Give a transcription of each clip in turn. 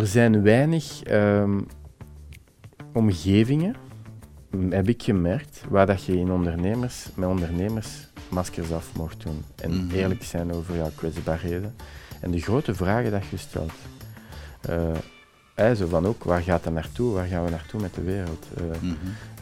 er zijn weinig ehm, omgevingen, heb ik gemerkt, waar dat je in ondernemers, met ondernemers maskers af mocht doen. En Mhm. eerlijk zijn over jouw kwetsbaarheden. En de grote vragen dat je stelt. Eh, hè, zo van ook, waar gaat dat naartoe? Waar gaan we naartoe met de wereld? Eh, Mhm.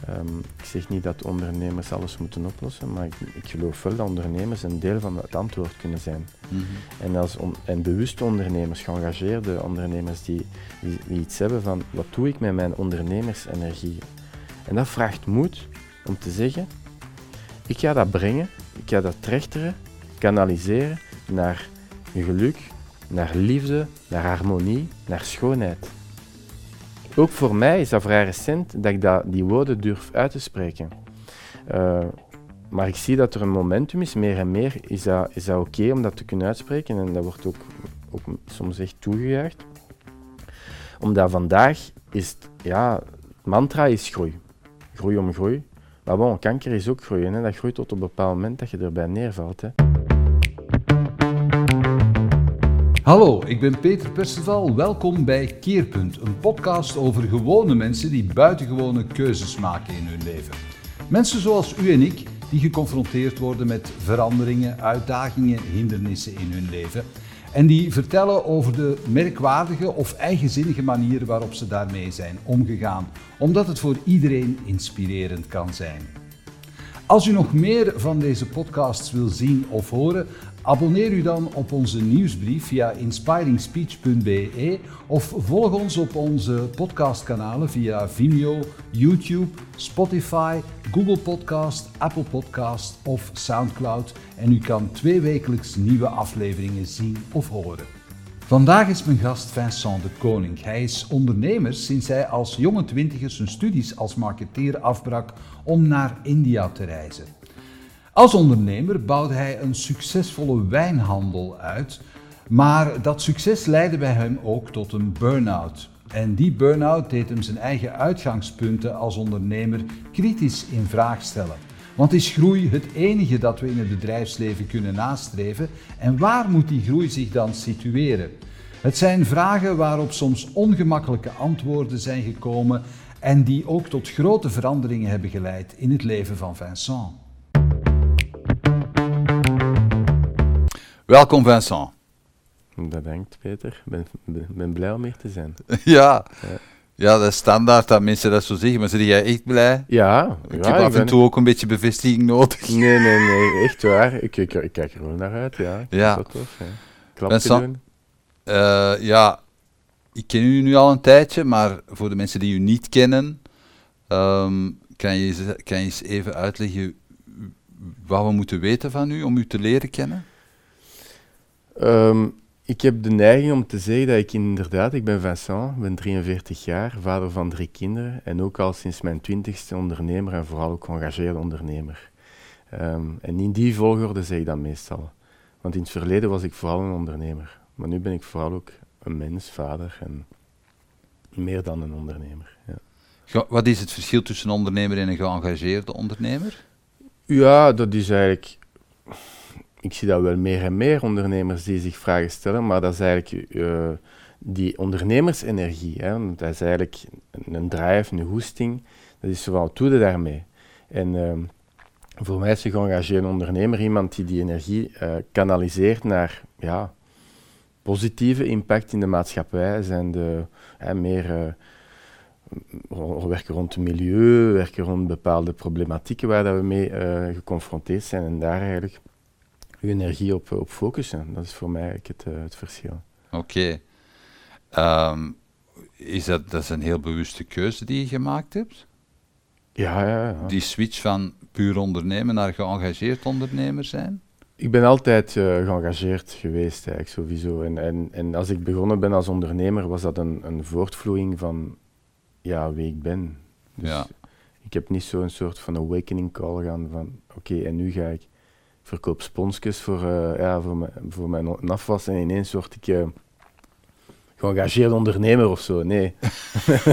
Ehm, ik zeg niet dat ondernemers alles moeten oplossen, maar ik, ik geloof wel dat ondernemers een deel van het antwoord kunnen zijn. Mhm. En, als on- en bewuste ondernemers, geëngageerde ondernemers die, die, die iets hebben van wat doe ik met mijn ondernemersenergie. En dat vraagt moed om te zeggen, ik ga dat brengen, ik ga dat trechteren, kanaliseren naar geluk, naar liefde, naar harmonie, naar schoonheid. Ook voor mij is dat vrij recent dat ik dat, die woorden durf uit te spreken. Eh, maar ik zie dat er een momentum is, meer en meer is dat, is dat oké om dat te kunnen uitspreken en dat wordt ook, ook soms echt toegejuicht. Omdat vandaag is het, ja, mantra is groei. Groei om groei. Maar bon, kanker is ook groeien. Hè. Dat groeit tot op een bepaald moment dat je erbij neervalt. Hè. Hallo, ik ben Peter Perceval. Welkom bij Keerpunt, een podcast over gewone mensen die buitengewone keuzes maken in hun leven. Mensen zoals u en ik, die geconfronteerd worden met veranderingen, uitdagingen, hindernissen in hun leven. En die vertellen over de merkwaardige of eigenzinnige manier waarop ze daarmee zijn omgegaan, omdat het voor iedereen inspirerend kan zijn. Als u nog meer van deze podcasts wil zien of horen, abonneer u dan op onze nieuwsbrief via inspiringspeech.be of volg ons op onze podcastkanalen via Vimeo, YouTube, Spotify, Google Podcast, Apple Podcast of SoundCloud en u kan tweewekelijks nieuwe afleveringen zien of horen. Vandaag is mijn gast Vincent de Koning. Hij is ondernemer sinds hij als jonge twintiger zijn studies als marketeer afbrak om naar India te reizen. Als ondernemer bouwde hij een succesvolle wijnhandel uit, maar dat succes leidde bij hem ook tot een burn-out. En die burn-out deed hem zijn eigen uitgangspunten als ondernemer kritisch in vraag stellen. Want is groei het enige dat we in het bedrijfsleven kunnen nastreven? En waar moet die groei zich dan situeren? Het zijn vragen waarop soms ongemakkelijke antwoorden zijn gekomen en die ook tot grote veranderingen hebben geleid in het leven van Vincent. Welkom Vincent. Bedankt Peter, ik ben, ben, blij om hier te zijn. Ja. ja, dat is standaard dat mensen dat zo zeggen, maar zit jij echt blij? Ja, Ik ja, heb af en ben- toe ook een beetje bevestiging nodig. Nee, nee, nee, echt waar. Ik, ik, ik kijk er wel naar uit, ja. Ik Ja. dat tof, ja. Doen. Eh, ja, ik ken u nu al een tijdje, maar voor de mensen die u niet kennen, ehm, kan, je, kan je eens even uitleggen wat we moeten weten van u om u te leren kennen? Ehm, ik heb de neiging om te zeggen dat ik inderdaad, ik ben Vincent, ik ben 43 jaar, vader van drie kinderen en ook al sinds mijn twintigste ondernemer en vooral ook geëngageerde ondernemer. Ehm, en in die volgorde zeg ik dat meestal. Want in het verleden was ik vooral een ondernemer, maar nu ben ik vooral ook een mens, vader en meer dan een ondernemer. Ja. Wat is het verschil tussen een ondernemer en een geëngageerde ondernemer? Ja, dat is eigenlijk. Ik zie dat wel meer en meer ondernemers die zich vragen stellen, maar dat is eigenlijk eh, die ondernemersenergie. Hè, dat is eigenlijk een, drive, een hoesting. Dat is zo van, wat doe je daarmee? En ehm, voor mij is een geëngageerde ondernemer iemand die die energie eh, kanaliseert naar ja, positieve impact in de maatschappij. Zijn de, meer eh, werken rond het milieu, werken rond bepaalde problematieken waar dat we mee geconfronteerd zijn en daar eigenlijk uw energie op, op focussen. Dat is voor mij eigenlijk het, eh, het verschil. Oké. Ehm, is dat, dat is een heel bewuste keuze die je gemaakt hebt? Ja, ja, ja. Die switch van puur ondernemen naar geëngageerd ondernemer zijn? Ik ben altijd eh, geëngageerd geweest, eigenlijk sowieso. En, en, en als ik begonnen ben als ondernemer, was dat een, een voortvloeiing van ja, wie ik ben. Dus Ja. ik heb niet zo'n soort van awakening call gaan van oké, en nu ga ik verkoop sponsjes voor, eh, ja, voor, mijn, voor mijn afwas en ineens word ik eh, geëngageerd ondernemer of zo. Nee,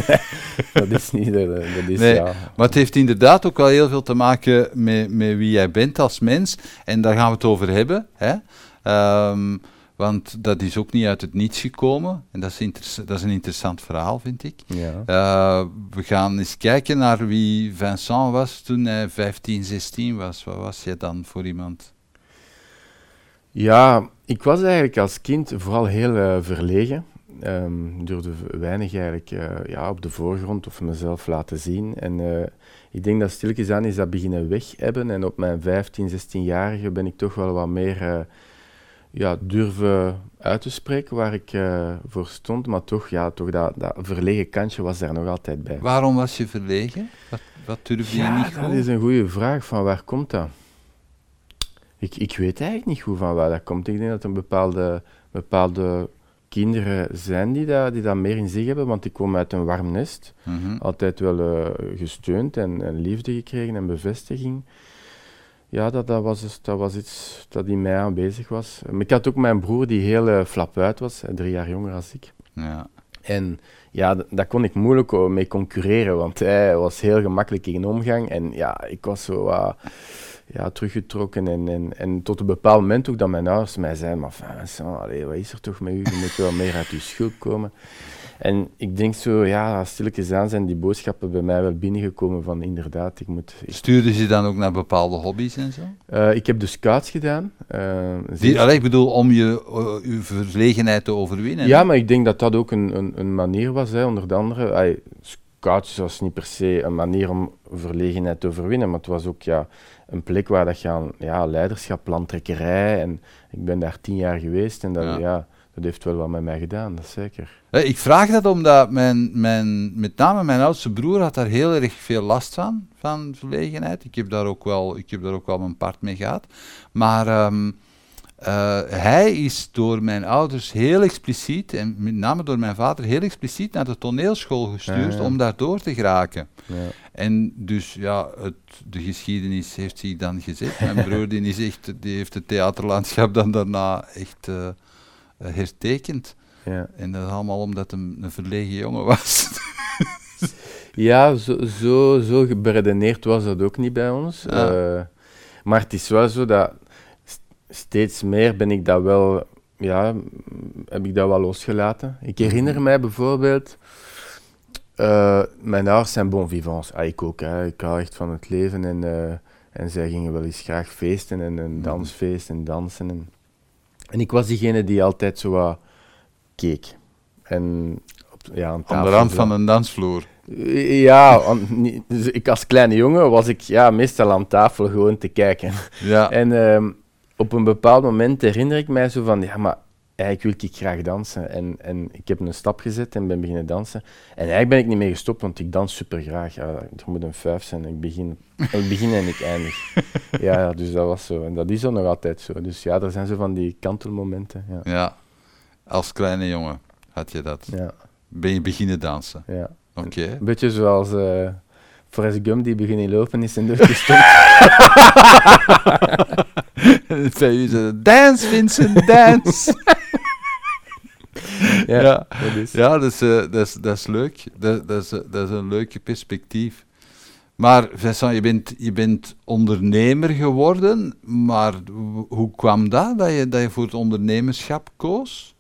dat is niet, dat is Nee, ja. Maar het heeft inderdaad ook wel heel veel te maken met, met wie jij bent als mens. En daar gaan we het over hebben. Hè? Ehm, Want dat is ook niet uit het niets gekomen. En dat is, dat is een interessant verhaal, vind ik. Ja. Eh, we gaan eens kijken naar wie Vincent was toen hij 15, 16 was. Wat was jij dan voor iemand? Ja, ik was eigenlijk als kind vooral heel eh, verlegen. Ehm durfde weinig eigenlijk eh, ja, op de voorgrond of mezelf laten zien. En ik denk dat stilletjes aan is dat beginnen weg hebben. En op mijn 15, 16-jarige ben ik toch wel wat meer ja, durven uit te spreken waar ik eh, voor stond. Maar toch, ja, toch dat, dat verlegen kantje was daar nog altijd bij. Waarom was je verlegen? Wat, wat durfde je niet dat gewoon? is een goede vraag. Van waar komt dat? Ik, ik weet eigenlijk niet goed van waar dat komt. Ik denk dat er bepaalde, bepaalde kinderen zijn die dat, die dat meer in zich hebben, want ik kom uit een warm nest. Mhm. Altijd wel eh, gesteund en, en liefde gekregen en bevestiging. Ja, dat, dat, was, dus- dat was iets dat in mij aanwezig was. Ik had ook mijn broer die heel uh, flap uit was, eh, drie jaar jonger als ik. Ja. En ja, daar kon ik moeilijk o- mee concurreren, want hij was heel gemakkelijk in omgang. En ja, ik was zo wat ja, teruggetrokken. En, en, en tot een bepaald moment ook dat mijn ouders mij zeiden, maar Vincent, allee, wat is er toch met u? Je moet wel meer uit uw schuld komen. En ik denk zo, ja, stilletjes aan zijn die boodschappen bij mij wel binnengekomen van inderdaad, ik moet... ik- Stuurde ze dan ook naar bepaalde hobby's en zo? Eh, ik heb de scouts gedaan. Die, allee, ik bedoel, om je, eh, je verlegenheid te overwinnen. Ja, maar ik denk dat dat ook een, een, een manier was, hè, onder andere. Ay, scouts was niet per se een manier om verlegenheid te overwinnen, maar het was ook ja, een plek waar dat je aan ja, leiderschap, plantrekkerij, en ik ben daar tien jaar geweest en dat, Ja. ja. Dat heeft wel wat met mij gedaan, dat is zeker. Ik vraag dat omdat mijn, mijn, met name mijn oudste broer had daar heel erg veel last van, van verlegenheid. Ik heb daar ook wel, ik heb daar ook wel mijn part mee gehad. Maar ehm, eh, hij is door mijn ouders heel expliciet, en met name door mijn vader, heel expliciet naar de toneelschool gestuurd Ja, ja. om daar door te geraken. Ja. En dus ja, het, de geschiedenis heeft zich dan gezet. Mijn broer die is echt, die heeft het theaterlandschap dan daarna echt eh, hertekend. Ja. En dat is allemaal omdat hij een verlegen jongen was. Ja, zo, zo, zo beredeneerd was dat ook niet bij ons. Ja. Eh, maar het is wel zo dat st- steeds meer ben ik dat wel, ja, heb ik dat wel losgelaten. Ik herinner mij bijvoorbeeld, eh, mijn ouders zijn bon vivants. Ah, ik ook, hè. ik hou echt van het leven en, eh, en zij gingen wel eens graag feesten en een dansfeest en dansen. En, en ik was diegene die altijd zo wat keek. En op, ja, aan de rand van een dansvloer. Ja, aan- niet- dus ik als kleine jongen was ik ja, meestal aan tafel gewoon te kijken. Ja. En ehm, op een bepaald moment herinner ik mij zo van, ja, maar eigenlijk wil ik graag dansen. En, en ik heb een stap gezet en ben beginnen dansen. En eigenlijk ben ik niet meer gestopt, want ik dans super graag. Ja, er moet een vijf zijn. Ik begin, ik begin en ik eindig. Ja, dus dat was zo. En dat is ook nog altijd zo. Dus ja, er zijn zo van die kantelmomenten. Ja, ja. Als kleine jongen had je dat. ja, Ben je beginnen dansen. ja. Oké. Een beetje zoals eh Forrest Gump die beginnen lopen is en doorgestopt. Bij u dance Vincent, dance! ja, Ja. dat is. Ja, dat is, dat is, dat is leuk. Dat, dat, is, dat is een leuke perspectief. Maar Vincent, je bent, je bent ondernemer geworden, maar ho- hoe kwam dat, dat je, dat je voor het ondernemerschap koos?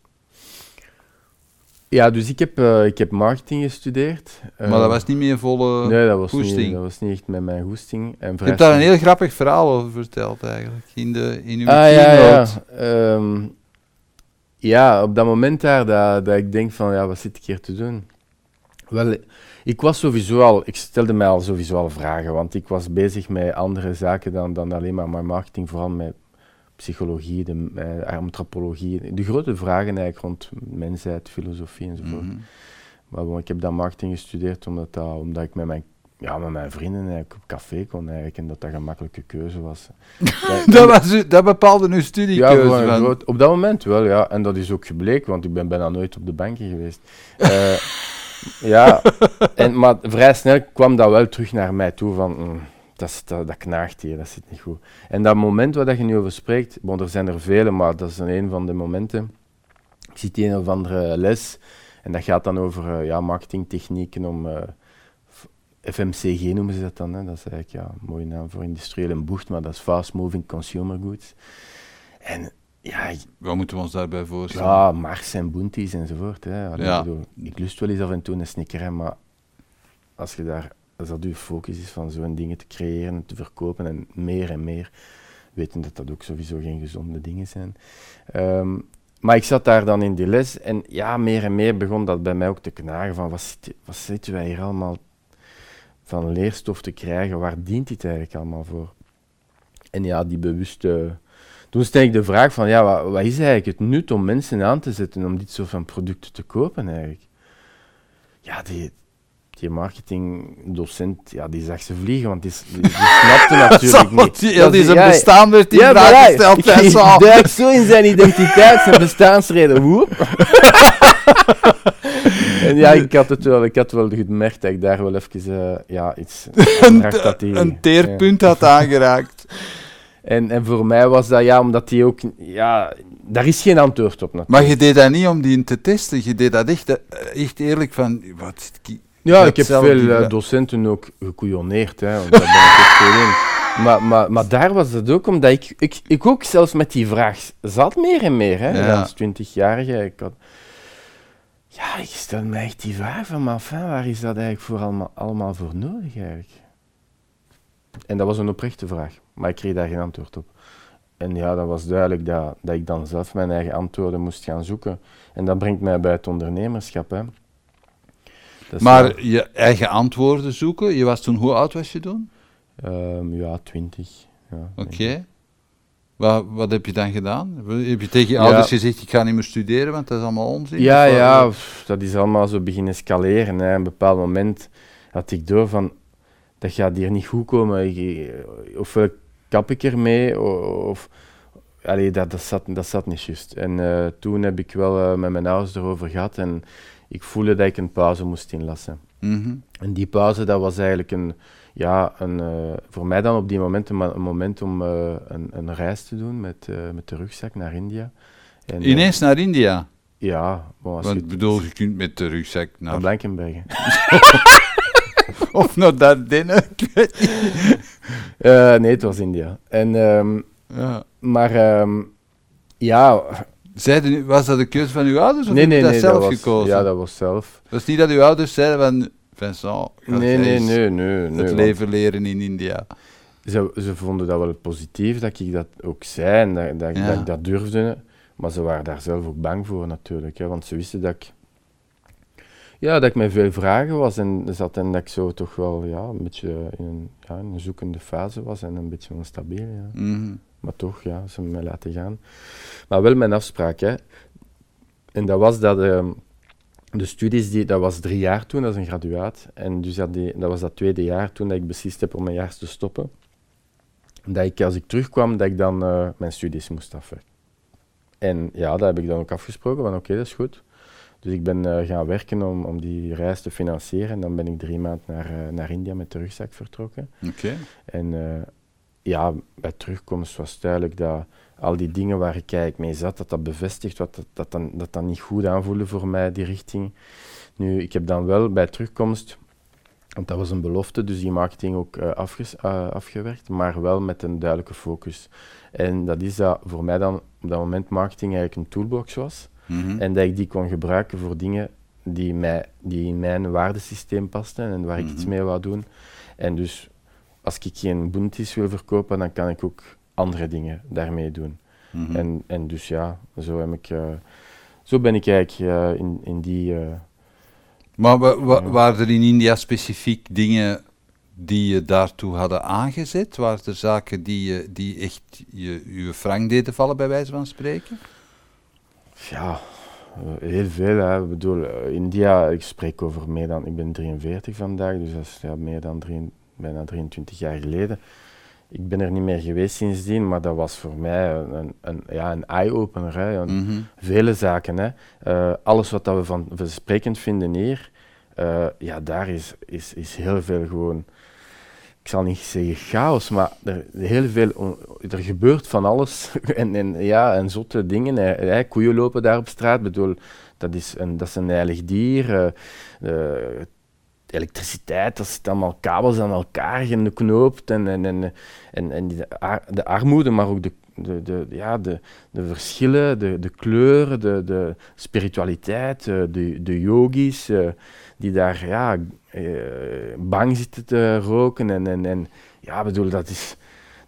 Ja, dus ik heb, eh, ik heb marketing gestudeerd. maar dat Eh, was niet meer volle nee, dat was, niet, dat was niet echt met mijn goesting. En Je hebt daar een heel grappig verhaal over verteld eigenlijk, in, de, in uw Ah, ja, ja. Ja, op dat moment daar dat, dat ik denk van, ja, wat zit ik hier te doen? Wel, ik was sowieso al, ik stelde mij al sowieso al vragen, want ik was bezig met andere zaken dan, dan alleen maar mijn marketing, vooral met psychologie, de, eh, antropologie, de grote vragen eigenlijk rond mensheid, filosofie enzovoort. Mhm. Maar bon, ik heb dan marketing gestudeerd omdat, dat, omdat ik met mijn, ja, met mijn vrienden eigenlijk op café kon eigenlijk, en dat dat een gemakkelijke keuze was. Ja, dat, was, u- dat bepaalde uw ja, studiekeuze. een van- groot- op dat moment wel, ja. En dat is ook gebleken, want ik ben bijna nooit op de banken geweest. Eh, ja, en, maar vrij snel kwam dat wel terug naar mij toe van... mm, dat, dat, dat knaagt hier, dat zit niet goed. En dat moment waar dat je nu over spreekt, bon, er zijn er vele, maar dat is een, van de momenten. Ik zit in een of andere les en dat gaat dan over eh, ja, marketingtechnieken om... eh, FMCG noemen ze dat dan, hè. dat is eigenlijk ja, een mooie naam voor industriële bocht, maar dat is Fast Moving Consumer Goods. En ja, Wat moeten we ons daarbij voorstellen? ja, Mars en Bounties enzovoort. Hè. Allee, Ja. ik, bedoel, ik lust wel eens af en toe een snicker, maar als, je daar, als dat je focus is van zo'n dingen te creëren, te verkopen en meer en meer, weten dat dat ook sowieso geen gezonde dingen zijn. Ehm, maar ik zat daar dan in die les en ja, meer en meer begon dat bij mij ook te knagen van wat, zit, wat zitten wij hier allemaal van leerstof te krijgen, waar dient dit eigenlijk allemaal voor? En ja, die bewuste... Toen stel ik de vraag van, ja, wat, wat is eigenlijk het nut om mensen aan te zetten om dit soort van producten te kopen eigenlijk? Ja, die, die marketingdocent, ja, die zag ze vliegen, want die, die, die snapte natuurlijk niet. Heel Dat deze die- ja, bestaan werd in ja, vraag maar gesteld. hij- zo in zijn identiteit, zijn bestaansreden. Woep. en ja, ik had het wel, ik had wel gemerkt dat ik daar wel even eh, ja, iets dat die- een ja. teerpunt had aangeraakt. En, en voor mij was dat ja, omdat die ook, ja, daar is geen antwoord op natuurlijk. Maar je deed dat niet om die te testen. Je deed dat echt, eh, echt eerlijk van... Wat, Ja, ik heb veel eh, docenten ook gekoeioneerd, hè, want daar ben ik ook veel in. Maar, maar, maar daar was het ook omdat ik, ik, ik ook zelfs met die vraag zat meer en meer, hè, Ja. als twintigjarige. Ik had, ja, ik stel me echt die vraag van, maar enfin, waar is dat eigenlijk voor allemaal, allemaal voor nodig eigenlijk? En dat was een oprechte vraag, maar ik kreeg daar geen antwoord op. En ja, dat was duidelijk dat, dat ik dan zelf mijn eigen antwoorden moest gaan zoeken. En dat brengt mij bij het ondernemerschap. Hè. Wel- Maar je eigen antwoorden zoeken. Je was toen, hoe oud was je toen? Ehm, ja, twintig. Ja, Oké. ik. Wat, wat heb je dan gedaan? Heb je tegen je Ja. ouders gezegd, ik ga niet meer studeren, want dat is allemaal onzin? Ja, Of ja, pff, dat is allemaal zo beginnen escaleren. Hè. Op een bepaald moment had ik door van, dat gaat hier niet goed komen. Ik- Ofwel kap ik ermee, of... Allee, dat, dat, zat, dat zat niet juist. En eh, toen heb ik wel eh, met mijn ouders erover gehad en ik voelde dat ik een pauze moest inlassen. Mhm. En die pauze, dat was eigenlijk een, ja, een, eh, voor mij dan op die moment een, moment om eh, een, een reis te doen met, eh, met de rugzak naar India. En, Ineens naar India. ja, bon, Want je, bedoel, je kunt met de rugzak naar naar... Blankenbergen. Of naar Dardenne. ik weet niet. Nee, het was India. En, ehm, ja. maar ehm, ja, Zeiden, was dat de keuze van uw ouders of nee, heb je nee, dat nee, zelf dat was, gekozen? ja, dat was zelf. Het was niet dat uw ouders zeiden van... Vincent, Nee, nee, nee, nee. nee het leven leren in India. Ze, ze vonden dat wel positief dat ik dat ook zei en dat, dat, ik dat durfde. Maar ze waren daar zelf ook bang voor natuurlijk. Hè, want ze wisten dat ik, ja, dat ik met veel vragen was en zat en dat ik zo toch wel ja, een beetje in een, ja, in een zoekende fase was en een beetje onstabiel. Ja. Mhm. Maar toch, ja, ze hebben mij laten gaan. Maar wel mijn afspraak. Hè. En dat was dat... ehm, de studies, die, dat was drie jaar toen, dat is een graduaat. En dus dat, die, dat was dat tweede jaar toen dat ik beslist heb om mijn jaar te stoppen. Dat ik, als ik terugkwam, dat ik dan eh, mijn studies moest afwerken. En ja, dat heb ik dan ook afgesproken, van oké, dat is goed. Dus ik ben eh, gaan werken om, om die reis te financieren. En dan ben ik drie maanden naar, eh, naar India met de rugzak vertrokken. Oké. En ja, bij terugkomst was duidelijk dat al die dingen waar ik eigenlijk mee zat, dat dat bevestigt wat dat, dat, dan, dat dat niet goed aanvoelde voor mij, die richting. Nu, ik heb dan wel bij terugkomst, want dat was een belofte, dus die marketing ook eh, afges- eh, afgewerkt, maar wel met een duidelijke focus. En dat is dat voor mij dan op dat moment marketing eigenlijk een toolbox was. Mhm. En dat ik die kon gebruiken voor dingen die, mij, die in mijn waardesysteem pasten en waar ik iets Mhm. mee wou doen. En dus als ik geen bounties wil verkopen, dan kan ik ook andere dingen daarmee doen. Mhm. En, en dus ja, zo, heb ik, eh, zo ben ik eigenlijk eh, in, in die... eh, Maar wa- wa- Ja. waren er in India specifiek dingen die je daartoe hadden aangezet? Waren er zaken die, je, die echt je, je frank deden vallen, bij wijze van spreken? Ja, heel veel. Hè. Ik bedoel, India, ik spreek over meer dan, ik ben 43 vandaag, dus dat is ja, meer dan drie, bijna 23 jaar geleden. Ik ben er niet meer geweest sindsdien, maar dat was voor mij een, een, ja, een eye-opener. Hè. Mhm. Vele zaken. Hè. Eh, alles wat dat we van vansprekend vinden hier, eh, ja, daar is, is, is heel veel gewoon, ik zal niet zeggen chaos, maar er, heel veel, er gebeurt van alles en, en, ja, en zotte dingen. hè. Hè, koeien lopen daar op straat, Ik bedoel, dat is een, dat is een heilig dier. eh, elektriciteit, dat zit allemaal kabels aan elkaar geknoopt en, en, en, en, en ar- de armoede, maar ook de, de, de, ja, de, de verschillen, de, de kleuren, de, de spiritualiteit, eh, de, de yogis eh, die daar ja, eh, bang zitten te roken. En, en, en ja, bedoel, dat is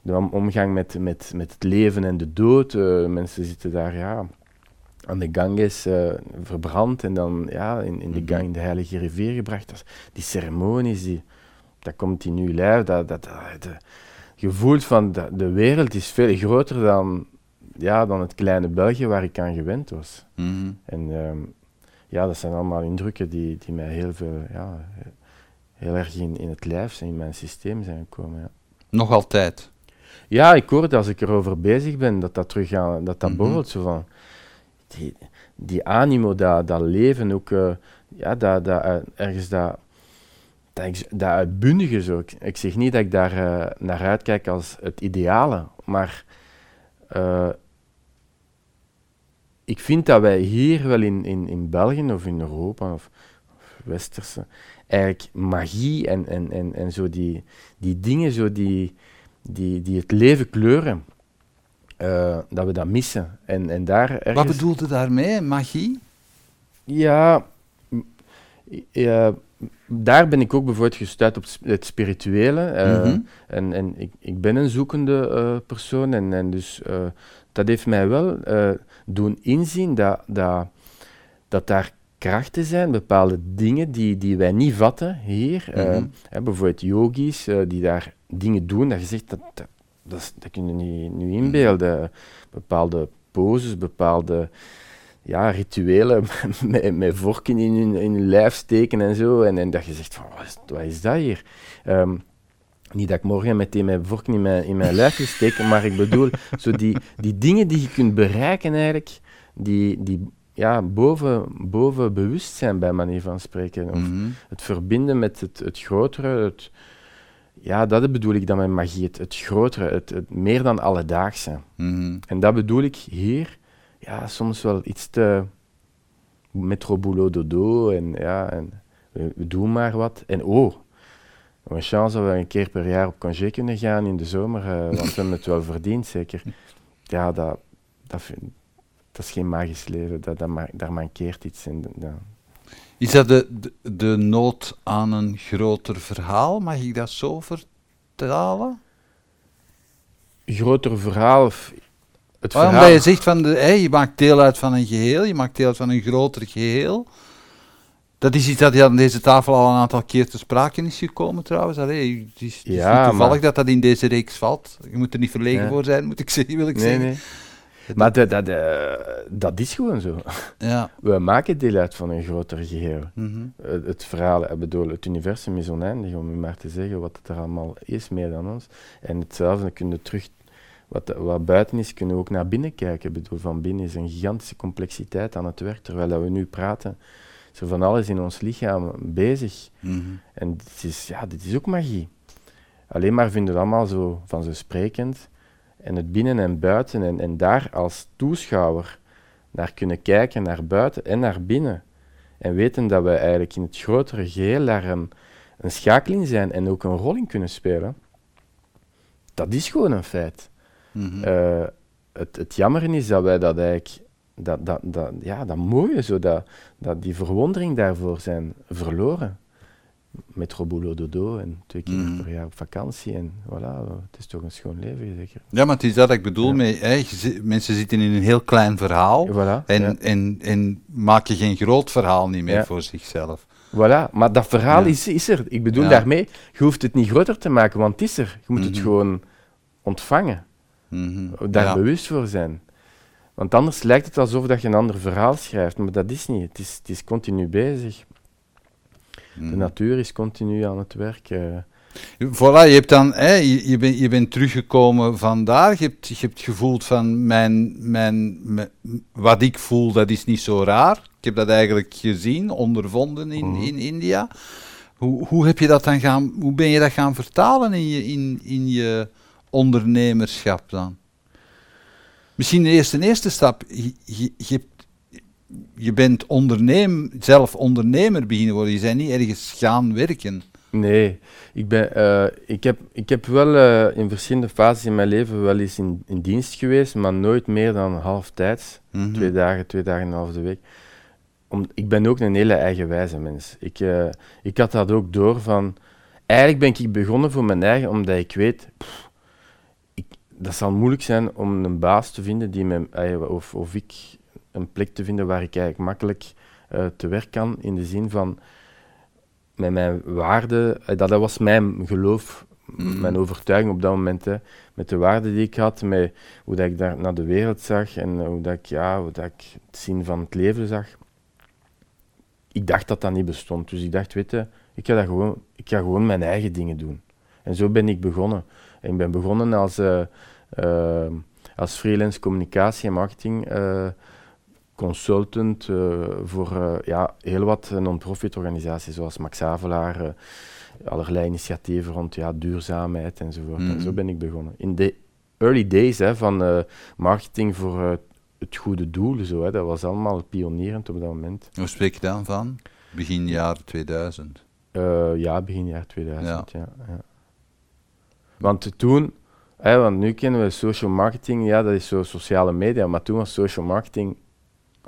de omgang met, met, met het leven en de dood. mensen zitten daar ja, aan de Ganges uh, verbrand en dan ja, in, in, de, gang, in de Heilige Rivier gebracht. Dat, die ceremonies, die, dat komt in uw lijf. Dat, dat, dat, je voelt van de, de wereld is veel groter dan, ja, dan het kleine België waar ik aan gewend was. Mhm. En ehm, ja, dat zijn allemaal indrukken die, die mij heel veel, ja, heel erg in, in het lijf en in mijn systeem zijn gekomen. Ja. Nog altijd? Ja, ik hoor als ik erover bezig ben, dat dat terug aan, dat dat Mhm. borrelt zo van. Die, animo, dat, dat leven ook, eh, ja, dat, dat, eh, ergens dat, dat, dat uitbundige zo. Ik, zeg niet dat ik daar eh, naar uitkijk als het ideale, maar ik vind dat wij hier wel in, in, in België of in Europa of, of Westerse, eigenlijk magie en, en, en, en zo die, die dingen zo die, die, die het leven kleuren, eh, dat we dat missen. En, en daar ergens... Wat bedoelde daarmee, magie? Ja, daar ben ik ook bijvoorbeeld gestuurd op het spirituele. eh, Mhm. En, en ik, ik ben een zoekende eh, persoon en, en dus dat heeft mij wel doen inzien dat, dat, dat daar krachten zijn, bepaalde dingen die, die wij niet vatten hier. Mhm. hè, bijvoorbeeld yogis die daar dingen doen dat je zegt, dat, dat, dat, is- dat kun je niet, niet inbeelden. Bepaalde poses, bepaalde ja, rituelen met, met vorken in hun, in hun lijf steken en zo. En, en dat je zegt, van, wat, is, wat is dat hier? Ehm, niet dat ik morgen meteen mijn vorken in mijn, in mijn lijf wil steken, maar ik bedoel, zo die, die dingen die je kunt bereiken eigenlijk, die, die ja, boven, boven bewustzijn bij manier van spreken. Of Mhm. het verbinden met het, het grotere, het, ja, dat bedoel ik dan met magie, het, het grotere, het, het meer dan alledaagse. Mhm. En dat bedoel ik hier, ja, soms wel iets te metro boulot dodo en ja, en we, we doen maar wat. En oh, een chance dat we een keer per jaar op congé kunnen gaan in de zomer, eh, want we hebben het wel verdiend, zeker. Ja, dat, dat, vind- dat is geen magisch leven, dat, dat, daar mankeert iets. En, ja. Is dat de, de, de nood aan een groter verhaal? Mag ik dat zo vertalen? Groter verhaal, of het Waarom verhaal... dat je zegt van de, je maakt deel uit van een geheel, je maakt deel uit van een groter geheel. Dat is iets dat aan deze tafel al een aantal keer te sprake is gekomen trouwens. Allee, het is, het is Ja, niet toevallig maar- dat dat in deze reeks valt. Je moet er niet verlegen Ja. voor zijn, moet ik zeggen, wil ik Nee, zeggen. nee. Maar dat, dat, eh, dat is gewoon zo. Ja. We maken deel uit van een groter geheel. mhm. Het, het verhaal, ik bedoel, het universum is oneindig, om u maar te zeggen wat het er allemaal is, meer dan ons. En hetzelfde kunnen we terug, wat, wat buiten is, kunnen we ook naar binnen kijken. Ik bedoel, van binnen is een gigantische complexiteit aan het werk. Terwijl we nu praten, is er van alles in ons lichaam bezig. Mhm. En dit is, ja, dit is ook magie. Alleen maar vinden we het allemaal zo vanzelfsprekend. En het binnen en buiten, en, en daar als toeschouwer naar kunnen kijken, naar buiten en naar binnen. En weten dat we eigenlijk in het grotere geheel daar een, een schakeling zijn en ook een rol in kunnen spelen. Dat is gewoon een feit. Mhm. Eh, het, het jammer is dat wij dat eigenlijk, dat, dat, dat, ja, dat mooie, zo, dat, dat die verwondering daarvoor zijn verloren. Metro boulot dodo en twee keer Mhm. per jaar op vakantie en voilà, het is toch een schoon leven zeker. Ja, maar het is dat ik bedoel. Ja. Met, hè, je mensen zitten in een heel klein verhaal. Voilà, En, ja. en, en maken geen groot verhaal niet meer Ja. voor zichzelf. voilà. maar dat verhaal is, is er. Ik bedoel daarmee, je hoeft het niet groter te maken, want het is er. Je moet het Mhm. gewoon ontvangen, Mhm. daar bewust voor zijn. Want anders lijkt het alsof dat je een ander verhaal schrijft, maar dat is niet. Het is, het is continu bezig. Mhm. De natuur is continu aan het werk. eh. Voilà, je, hebt dan, hè, je, je, bent, je bent teruggekomen vandaar. Je hebt, je hebt gevoeld van mijn, mijn, mijn- wat ik voel, dat is niet zo raar. Ik heb dat eigenlijk gezien, ondervonden in, Mhm. in India. Hoe, hoe, heb je dat dan gaan, hoe ben je dat gaan vertalen in je, in, in je ondernemerschap dan? Misschien de eerste, eerste stap. Je, je, je, hebt- je bent onderneem, zelf ondernemer beginnen worden. Je bent niet ergens gaan werken. Nee, ik, ben, eh, ik, heb, ik heb wel eh, in verschillende fases in mijn leven wel eens in, in dienst geweest, maar nooit meer dan half tijd. Mhm. Twee dagen, twee dagen en een half de week. Om, ik ben ook een hele eigenwijze mens. Ik, eh, ik had dat ook door van... Eigenlijk ben ik begonnen voor mijn eigen, omdat ik weet... pff, ik, dat zal moeilijk zijn om een baas te vinden die eh, of, of ik een plek te vinden waar ik eigenlijk makkelijk eh, te werk kan. In de zin van met mijn waarden, eh, dat, dat was mijn geloof, Mhm. mijn overtuiging op dat moment. Hè, met de waarden die ik had, met hoe dat ik daar naar de wereld zag en hoe dat ik, ja, hoe dat ik het zien van het leven zag. Ik dacht dat dat niet bestond. Dus ik dacht, weet je, ik ga, dat gewoon, ik ga gewoon mijn eigen dingen doen. En zo ben ik begonnen. En ik ben begonnen als, eh, eh, als freelance communicatie en marketing eh, consultant eh, voor eh, ja, heel wat non-profit organisaties, zoals Max Havelaar, eh, allerlei initiatieven rond ja, duurzaamheid enzovoort. En zo Mhm. ben ik begonnen. In de early days hè, van marketing voor het goede doel, zo, hè, dat was allemaal pionierend op dat moment. Hoe spreek je dan van? Begin jaar 2000. Eh, ja, begin jaar 2000. Ja. Ja, Want toen, hè, want nu kennen we social marketing, ja, dat is zo sociale media, maar toen was social marketing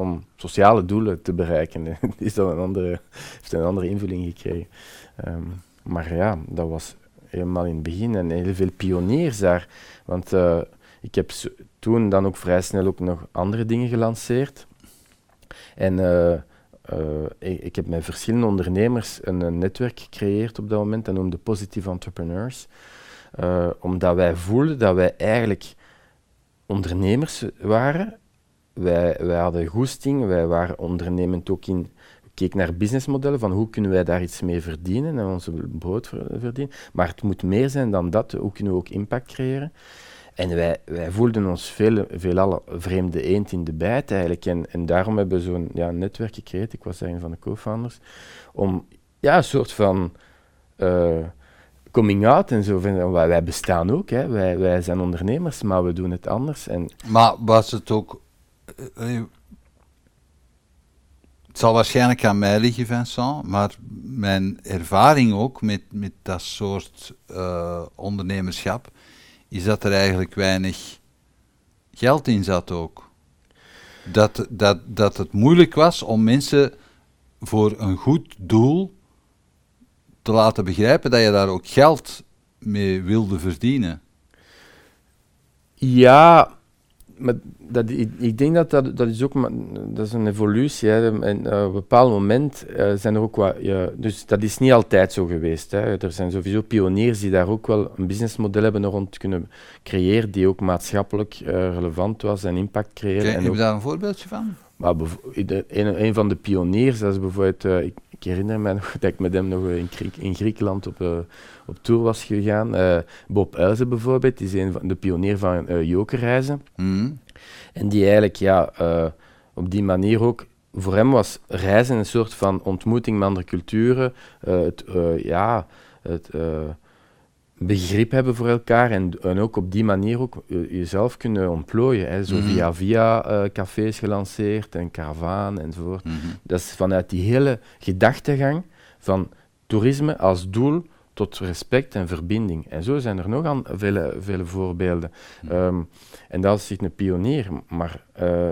om sociale doelen te bereiken. is dat een andere, heeft een andere invulling gekregen. Ehm, maar ja, dat was helemaal in het begin en heel veel pioniers daar. Want eh, ik heb toen dan ook vrij snel ook nog andere dingen gelanceerd. En eh, eh, ik, heb met verschillende ondernemers een, een netwerk gecreëerd op dat moment, dat noemde Positive Entrepreneurs. Omdat wij voelden dat wij eigenlijk ondernemers waren. Wij, wij hadden goesting, wij waren ondernemend ook in... Keken naar businessmodellen, van hoe kunnen wij daar iets mee verdienen en onze brood ver- verdienen. Maar het moet meer zijn dan dat, hoe kunnen we ook impact creëren. En wij, wij voelden ons veel, veelal vreemde eend in de bijt eigenlijk. En, en daarom hebben we zo'n ja, netwerk gecreëerd, ik was een van de co-founders, om ja, een soort van eh, coming out en zo. Van, wij, wij bestaan ook, hè. Wij, wij zijn ondernemers, maar we doen het anders. En Maar was het ook. Eh, eh, het zal waarschijnlijk aan mij liggen, Vincent, maar mijn ervaring ook met, met dat soort eh, ondernemerschap is dat er eigenlijk weinig geld in zat ook. Dat, dat, dat het moeilijk was om mensen voor een goed doel te laten begrijpen dat je daar ook geld mee wilde verdienen. Ja, maar dat, ik, ik denk dat dat, dat is ook dat is een evolutie. Hè. En eh, op een bepaald moment eh, zijn er ook wat... Ja, dus dat is niet altijd zo geweest. Hè. Er zijn sowieso pioniers die daar ook wel een businessmodel hebben rond kunnen creëren die ook maatschappelijk eh, relevant was en impact creëerde. Kijk, en heb je daar een voorbeeldje van? Maar een, een van de pioniers, dat is bijvoorbeeld, eh, ik, ik herinner me nog dat ik met hem nog in, Griek- in Griekenland op, eh, op tour was gegaan. Eh, Bob Uizen bijvoorbeeld, die is een van de pionier van eh jokerreizen. Mhm. En die eigenlijk ja, eh, op die manier ook, voor hem was reizen een soort van ontmoeting met andere culturen, eh, het, eh, ja, het eh, begrip hebben voor elkaar en, en ook op die manier ook eh, jezelf kunnen ontplooien. Hè. Zo Mhm. via via eh, cafés gelanceerd en karavaan enzovoort. Mhm. Dat is vanuit die hele gedachtegang van toerisme als doel tot respect en verbinding. En zo zijn er nog aan vele, vele voorbeelden. Mhm. Ehm, en dat is zich een pionier, maar eh,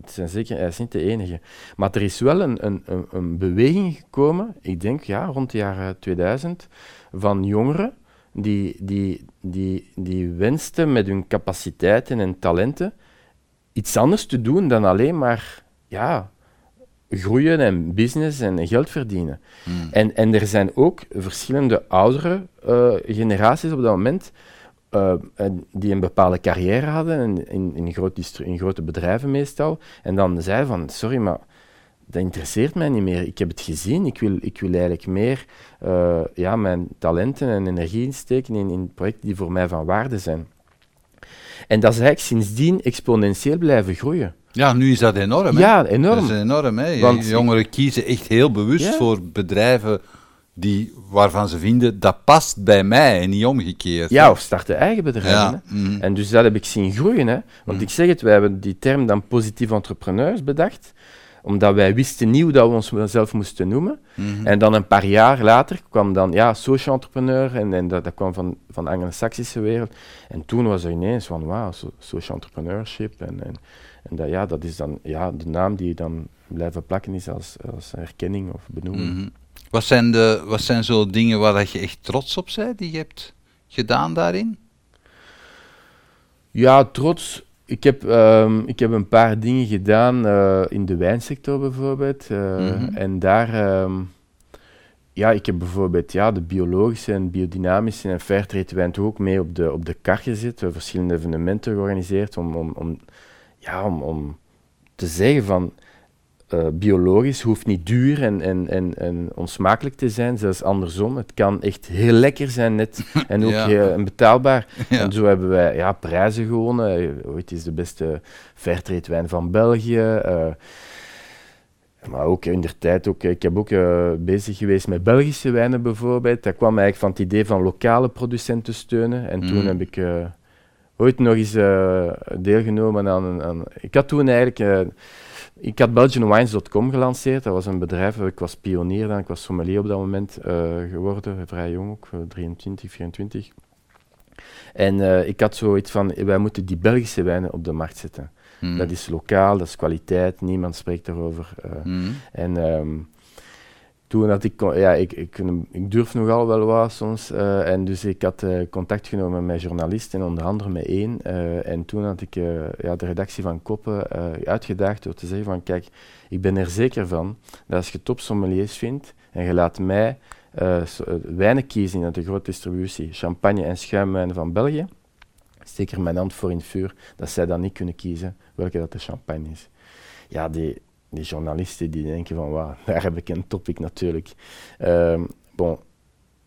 het zijn zeker, hij is niet de enige. Maar er is wel een, een, een, een beweging gekomen, ik denk ja, rond de jaren 2000, van jongeren die, die, die, die wensten met hun capaciteiten en talenten iets anders te doen dan alleen maar ja, groeien en business en geld verdienen. Mhm. En, en er zijn ook verschillende oudere eh, generaties op dat moment eh, die een bepaalde carrière hadden in, in, in, groot in grote bedrijven meestal. En dan zeiden van, sorry, maar dat interesseert mij niet meer. Ik heb het gezien, ik wil, ik wil eigenlijk meer eh, ja, mijn talenten en energie insteken in, in projecten die voor mij van waarde zijn. En dat is eigenlijk sindsdien exponentieel blijven groeien. Ja, nu is dat enorm. Hè? Ja, enorm. Dat is enorm. Hè? Want- Jongeren kiezen echt heel bewust Ja. voor bedrijven die, waarvan ze vinden dat past bij mij en niet omgekeerd. Ja, of starten eigen bedrijven. Ja, mhm. En dus dat heb ik zien groeien. Hè. Want Mm. ik zeg het, wij hebben die term dan positief entrepreneurs bedacht. Omdat wij wisten niet hoe dat we onszelf moesten noemen. Mhm. En dan een paar jaar later kwam dan, ja, social entrepreneur, en, en dat, dat kwam van, van de Anglo-Saxische wereld. En toen was er ineens van, wauw, so, social entrepreneurship. En, en, en dat, ja, dat is dan ja, de naam die dan blijven plakken is als, als herkenning of benoeming. Mhm. Wat zijn, de, wat zijn zo dingen waar dat je echt trots op bent, die je hebt gedaan daarin? Ja, trots. Ik heb, ehm, ik heb een paar dingen gedaan eh, in de wijnsector bijvoorbeeld. eh, Mhm. En daar, ehm, ja, ik heb bijvoorbeeld ja, de biologische en biodynamische en fairtrade wijn toch ook mee op de, op de kar gezet. We hebben verschillende evenementen georganiseerd om, om, om, ja, om, om te zeggen van eh, biologisch hoeft niet duur en, en, en, en onsmakelijk te zijn, zelfs andersom. Het kan echt heel lekker zijn net en ook Ja. heel- en betaalbaar. Ja. En zo hebben wij ja, prijzen gewonnen. Eh, Ooit is de beste Fairtrade wijn van België. eh, maar ook in der tijd, ook, ik heb ook eh, bezig geweest met Belgische wijnen bijvoorbeeld. Dat kwam eigenlijk van het idee van lokale producenten steunen. En toen Mhm. heb ik eh, ooit nog eens eh, deelgenomen aan, een- aan... Ik had toen eigenlijk... eh, ik had BelgianWines.com gelanceerd. Dat was een bedrijf, ik was pionier dan, ik was sommelier op dat moment eh, geworden, vrij jong ook, eh, 23, 24. En eh, ik had zoiets van, wij moeten die Belgische wijnen op de markt zetten. Mhm. Dat is lokaal, dat is kwaliteit, niemand spreekt daarover. eh. Mhm. En ehm, toen had ik, ja, ik, ik, durf nogal wel wat soms. eh, en dus ik had eh, contact genomen met journalisten, en onder andere met één. eh, en toen had ik ja, de redactie van Koppen uitgedaagd door te zeggen van kijk, ik ben er zeker van dat als je topsommeliers vindt en je laat mij wijnen kiezen uit de grote distributie, champagne en schuimwijnen van België, steek er mijn hand voor in het vuur dat zij dan niet kunnen kiezen welke dat de champagne is. Ja, die, die journalisten die denken van, wauw, daar heb ik een topic natuurlijk. Ehm, bon,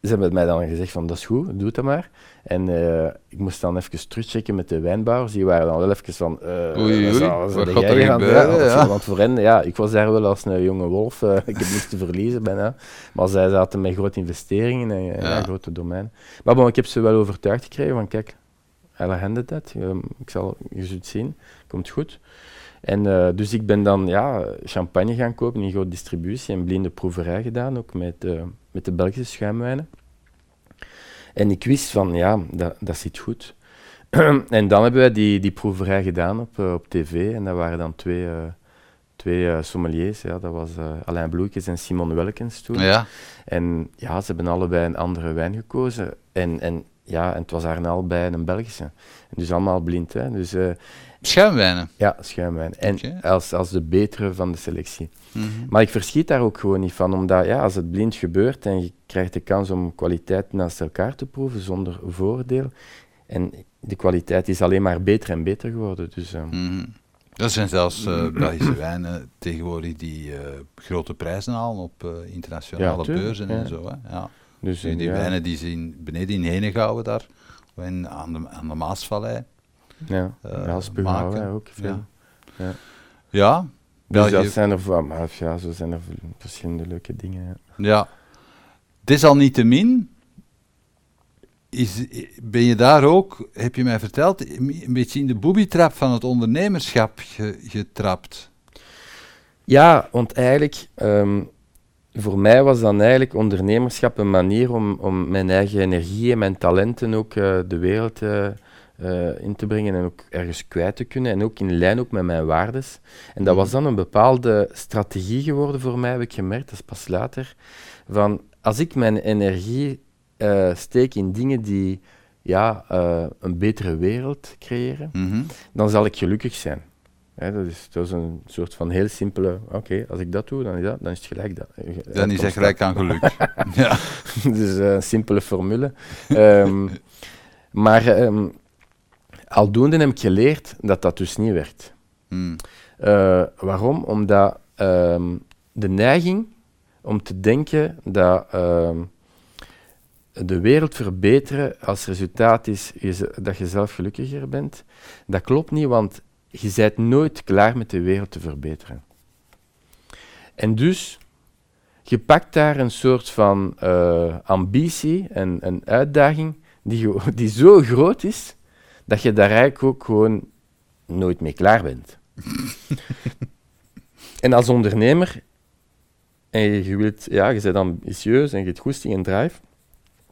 ze hebben mij dan gezegd van, dat is goed, doe dat maar. En eh, ik moest dan even terugchecken met de wijnbouwers, die waren dan wel even van, eh Oei, wat oei, wat gaat er Ja? Want voor hen, ja, ik was daar wel als een jonge wolf, eh, ik heb niets te verliezen bijna. Maar zij zaten met grote investeringen en ja. Ja. grote domeinen. Maar bon, ik heb ze wel overtuigd gekregen van, kijk, alle handen dat, ehm, ik zal, je zult zien, komt goed. En eh, dus ik ben dan ja, champagne gaan kopen in grote distributie en blinde proeverij gedaan, ook met, eh, met de Belgische schuimwijnen. En ik wist van, ja, dat, dat zit goed. en dan hebben wij die, die proeverij gedaan op, eh, op tv en dat waren dan twee, twee sommeliers. Ja, dat was Alain Bloeikens en Simon Welkens toen. Ja. En ja, ze hebben allebei een andere wijn gekozen. En, en ja, en het was haar allebei een Belgische. En dus allemaal blind, hè. Dus Schuimwijnen. ja, schuimwijn. En als, als de betere van de selectie. Mhm. Maar ik verschiet daar ook gewoon niet van, omdat ja, als het blind gebeurt en je krijgt de kans om kwaliteit naast elkaar te proeven zonder voordeel, en de kwaliteit is alleen maar beter en beter geworden. Dus. Er zijn zelfs eh, Belgische wijnen tegenwoordig die eh, grote prijzen halen op eh, internationale Ja, beurzen ja. en zo. Hè. Ja. dus Die, ja, wijnen die zien beneden in Henegouwen daar, in, aan, de, aan de Maasvallei. Ja, ja, ook veel. Ja. Ja, Dus dat zijn er, maar ja, zo zijn er verschillende leuke dingen. Ja. Desalniettemin is, ben je daar ook, heb je mij verteld, een beetje in de booby-trap van het ondernemerschap ge- getrapt. Ja, want eigenlijk, ehm, voor mij was dan eigenlijk ondernemerschap een manier om, om mijn eigen energie en mijn talenten ook eh, de wereld eh, eh, in te brengen en ook ergens kwijt te kunnen en ook in lijn ook met mijn waardes. En dat was dan een bepaalde strategie geworden voor mij, heb ik gemerkt, dat is pas later, van als ik mijn energie eh, steek in dingen die ja, eh, een betere wereld creëren, Mhm. dan zal ik gelukkig zijn. Hè, dat, is, dat is een soort van heel simpele, oké, als ik dat doe, dan is, dat, dan is het gelijk dat. Dan is hij gelijk aan geluk. ja. dus een simpele formule. Ehm, maar ehm, aldoende heb ik geleerd dat dat dus niet werkt. Mm. Eh, waarom? Omdat ehm, de neiging om te denken dat ehm, de wereld verbeteren als resultaat is dat je zelf gelukkiger bent, dat klopt niet, want je bent nooit klaar met de wereld te verbeteren. En dus, je pakt daar een soort van eh, ambitie en een uitdaging die, die zo groot is, dat je daar eigenlijk ook gewoon nooit mee klaar bent. En als ondernemer, en je, wilt, ja, je bent ambitieus en je hebt goesting en drive,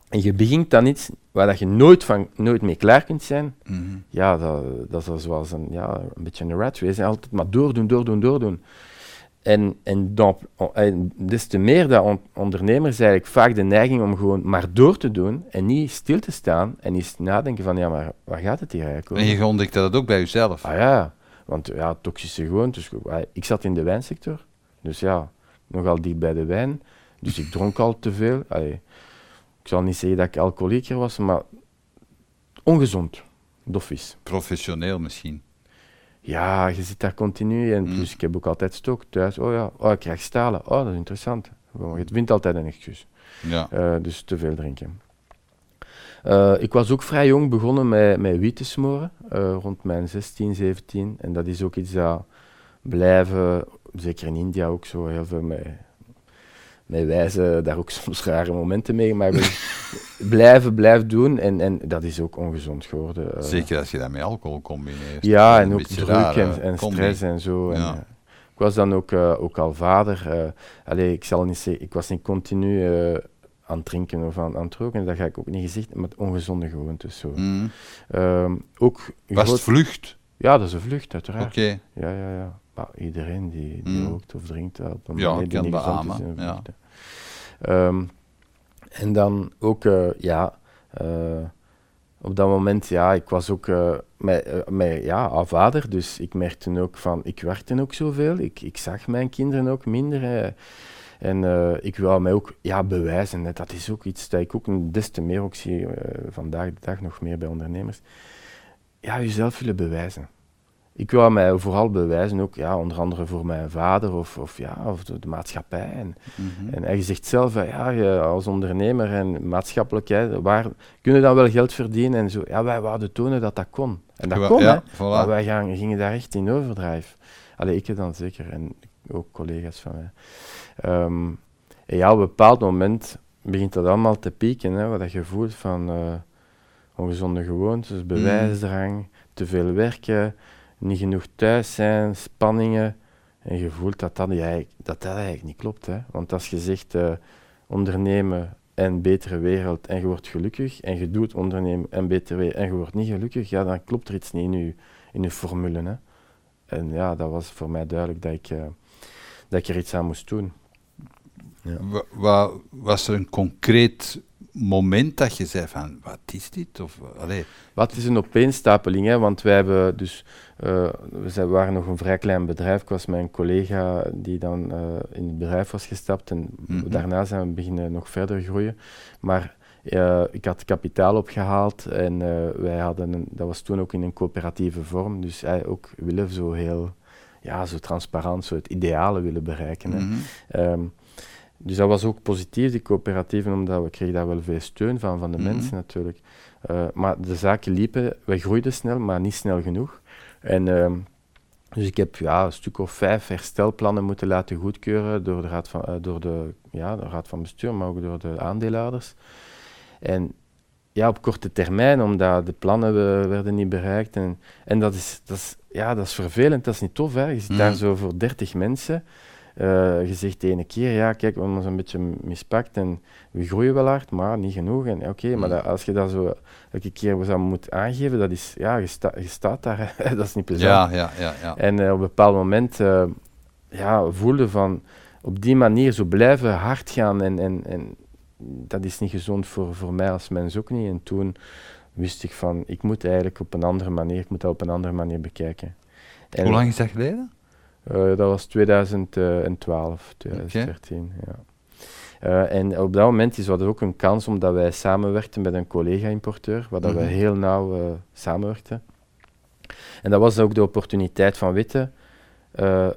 en je begint dan iets waar dat je nooit, van, nooit mee klaar kunt zijn, Mhm. ja, dat, dat is zoals een, ja, een beetje een rat race. Altijd maar doordoen, doordoen, doordoen. En, en, dan, en des te meer dat on- ondernemers eigenlijk vaak de neiging om gewoon maar door te doen en niet stil te staan en eens nadenken van, ja, maar waar gaat het hier eigenlijk over? En je ontdekte dat ook bij jezelf. Ah ja, want ja, toxische gewoontes. Ik zat in de wijnsector, dus ja, nogal dicht bij de wijn. Dus ik dronk al te veel. Allee, ik zal niet zeggen dat ik alcoholieker was, maar ongezond, doffies. Professioneel misschien. Ja, je zit daar continu en Mm. plus ik heb ook altijd stok thuis. Oh ja, oh, ik krijg stalen. Oh, dat is interessant. Je vindt altijd een excuus. Ja. Eh, dus te veel drinken. Eh, ik was ook vrij jong begonnen met, met wiet te smoren, eh, rond mijn 16, 17. En dat is ook iets dat blijven, zeker in India ook zo, heel veel met, wijzen, daar ook soms rare momenten mee, maar blijven, blijven doen. En, en dat is ook ongezond geworden. eh. Zeker als je dat met alcohol combineert. Ja, en ook druk en, stress en zo. En, eh, ik was dan ook, eh, ook al vader. allee, ik zal niet zeggen, ik was niet continu aan het drinken of aan, aan het roken, dat ga ik ook niet gezegd, met ongezonde gewoontes. Zo. Mhm. Ehm, ook Was het vlucht? Ja, dat is een vlucht, uiteraard. Oké. Ja, ja, ja. Maar iedereen die, die Mm. rookt of drinkt, op een Ja, manier die kan niet gezond is, een ja. vlucht. Ehm, en dan ook, eh, ja, eh, op dat moment, ja, ik was ook met, eh, met, ja, vader, dus ik merkte ook van, ik werkte ook zoveel, ik, ik zag mijn kinderen ook minder. en eh, ik wou mij ook ja, bewijzen. Dat is ook iets dat ik ook des te meer ook zie vandaag de dag nog meer bij ondernemers. Ja, jezelf willen bewijzen. Ik wou mij vooral bewijzen, ook ja, onder andere voor mijn vader of, of, ja, of de, de maatschappij. En, Mhm. en, en je zegt zelf, ja, je als ondernemer en maatschappelijk, hè, waar kun je dan wel geld verdienen en zo. Ja, wij wouden tonen dat dat kon. En dat Ja, kon, ja, hè. voilà. Maar wij gaan, gingen daar echt in overdrijf. Allee, ik dan zeker en ook collega's van mij. Ehm, en ja, op een bepaald moment begint dat allemaal te pieken, hè, wat dat je voelt van eh, ongezonde gewoontes, bewijsdrang, te veel werken, niet genoeg thuis zijn, spanningen. En je voelt dat dat, eigenlijk, dat, dat eigenlijk niet klopt. Hè. Want als je zegt eh, ondernemen en betere wereld en je wordt gelukkig, en je doet ondernemen en betere wereld en je wordt niet gelukkig, ja, dan klopt er iets niet in je, in je formule. Hè. En ja, dat was voor mij duidelijk dat ik, eh, dat ik er iets aan moest doen. Ja. Wa- wa- was er een concreet moment dat je zei van, wat is dit? Of, allee, Wat is een opeenstapeling, hè? want wij hebben dus, eh, we zijn, waren nog een vrij klein bedrijf. Ik was een collega die dan eh, in het bedrijf was gestapt en Mhm. daarna zijn we beginnen nog verder groeien. Maar eh, ik had kapitaal opgehaald en wij hadden, een, dat was toen ook in een coöperatieve vorm, dus hij ook willen zo heel, ja, zo transparant, zo het ideale willen bereiken. Hè? mhm. Ehm, dus dat was ook positief, die coöperatieven, omdat we kregen daar wel veel steun van, van de Mhm. mensen natuurlijk. Eh, maar de zaken liepen, we groeiden snel, maar niet snel genoeg. En, ehm, dus ik heb ja, een stuk of vijf herstelplannen moeten laten goedkeuren door de raad van, eh, door de, ja, de raad van bestuur, maar ook door de aandeelhouders. En ja, op korte termijn, omdat de plannen werden niet bereikt. En, en dat, is, dat, is, ja, dat is vervelend, dat is niet tof. Hè. Je zit Mhm. daar zo voor 30 mensen. Eh, je zegt de ene keer, ja, kijk, we hebben ons een beetje mispakt en we groeien wel hard, maar niet genoeg. En oké, maar dat- als je dat zo elke keer moeten aangeven, dat is, ja, je, sta, je staat daar, dat is niet plezant. ja, ja, ja, ja. En eh, op een bepaald moment eh, ja, voelde van op die manier zo blijven hard gaan en, en, en dat is niet gezond voor, voor mij als mens ook niet. En toen wist ik van, ik moet eigenlijk op een andere manier, ik moet dat op een andere manier bekijken. En, Hoe lang is dat geleden? Eh, dat was 2012, 2013, ja. Eh, en op dat moment is dat ook een kans omdat wij samenwerkten met een collega-importeur, waar dat wij Mhm. heel nauw eh, samenwerkten. En dat was ook de opportuniteit van weten,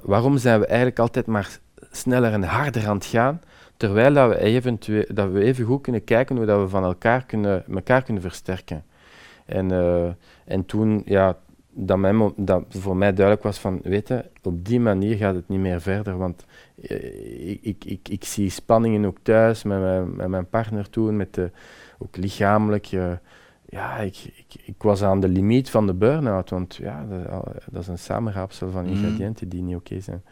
waarom zijn we eigenlijk altijd maar sneller en harder aan het gaan, terwijl dat we, eventueel, dat we even goed kunnen kijken hoe dat we van elkaar kunnen, elkaar kunnen versterken. En, en toen, ja, dat, mijn, dat voor mij duidelijk was van, weten, op die manier gaat het niet meer verder, want eh, ik, ik, ik, ik zie spanningen ook thuis met mijn, met mijn partner toen, met de, ook lichamelijk. ja, ik, ik, ik was aan de limiet van de burn-out, want ja, dat, dat is een samenraapsel van Mhm. ingrediënten die niet oké zijn.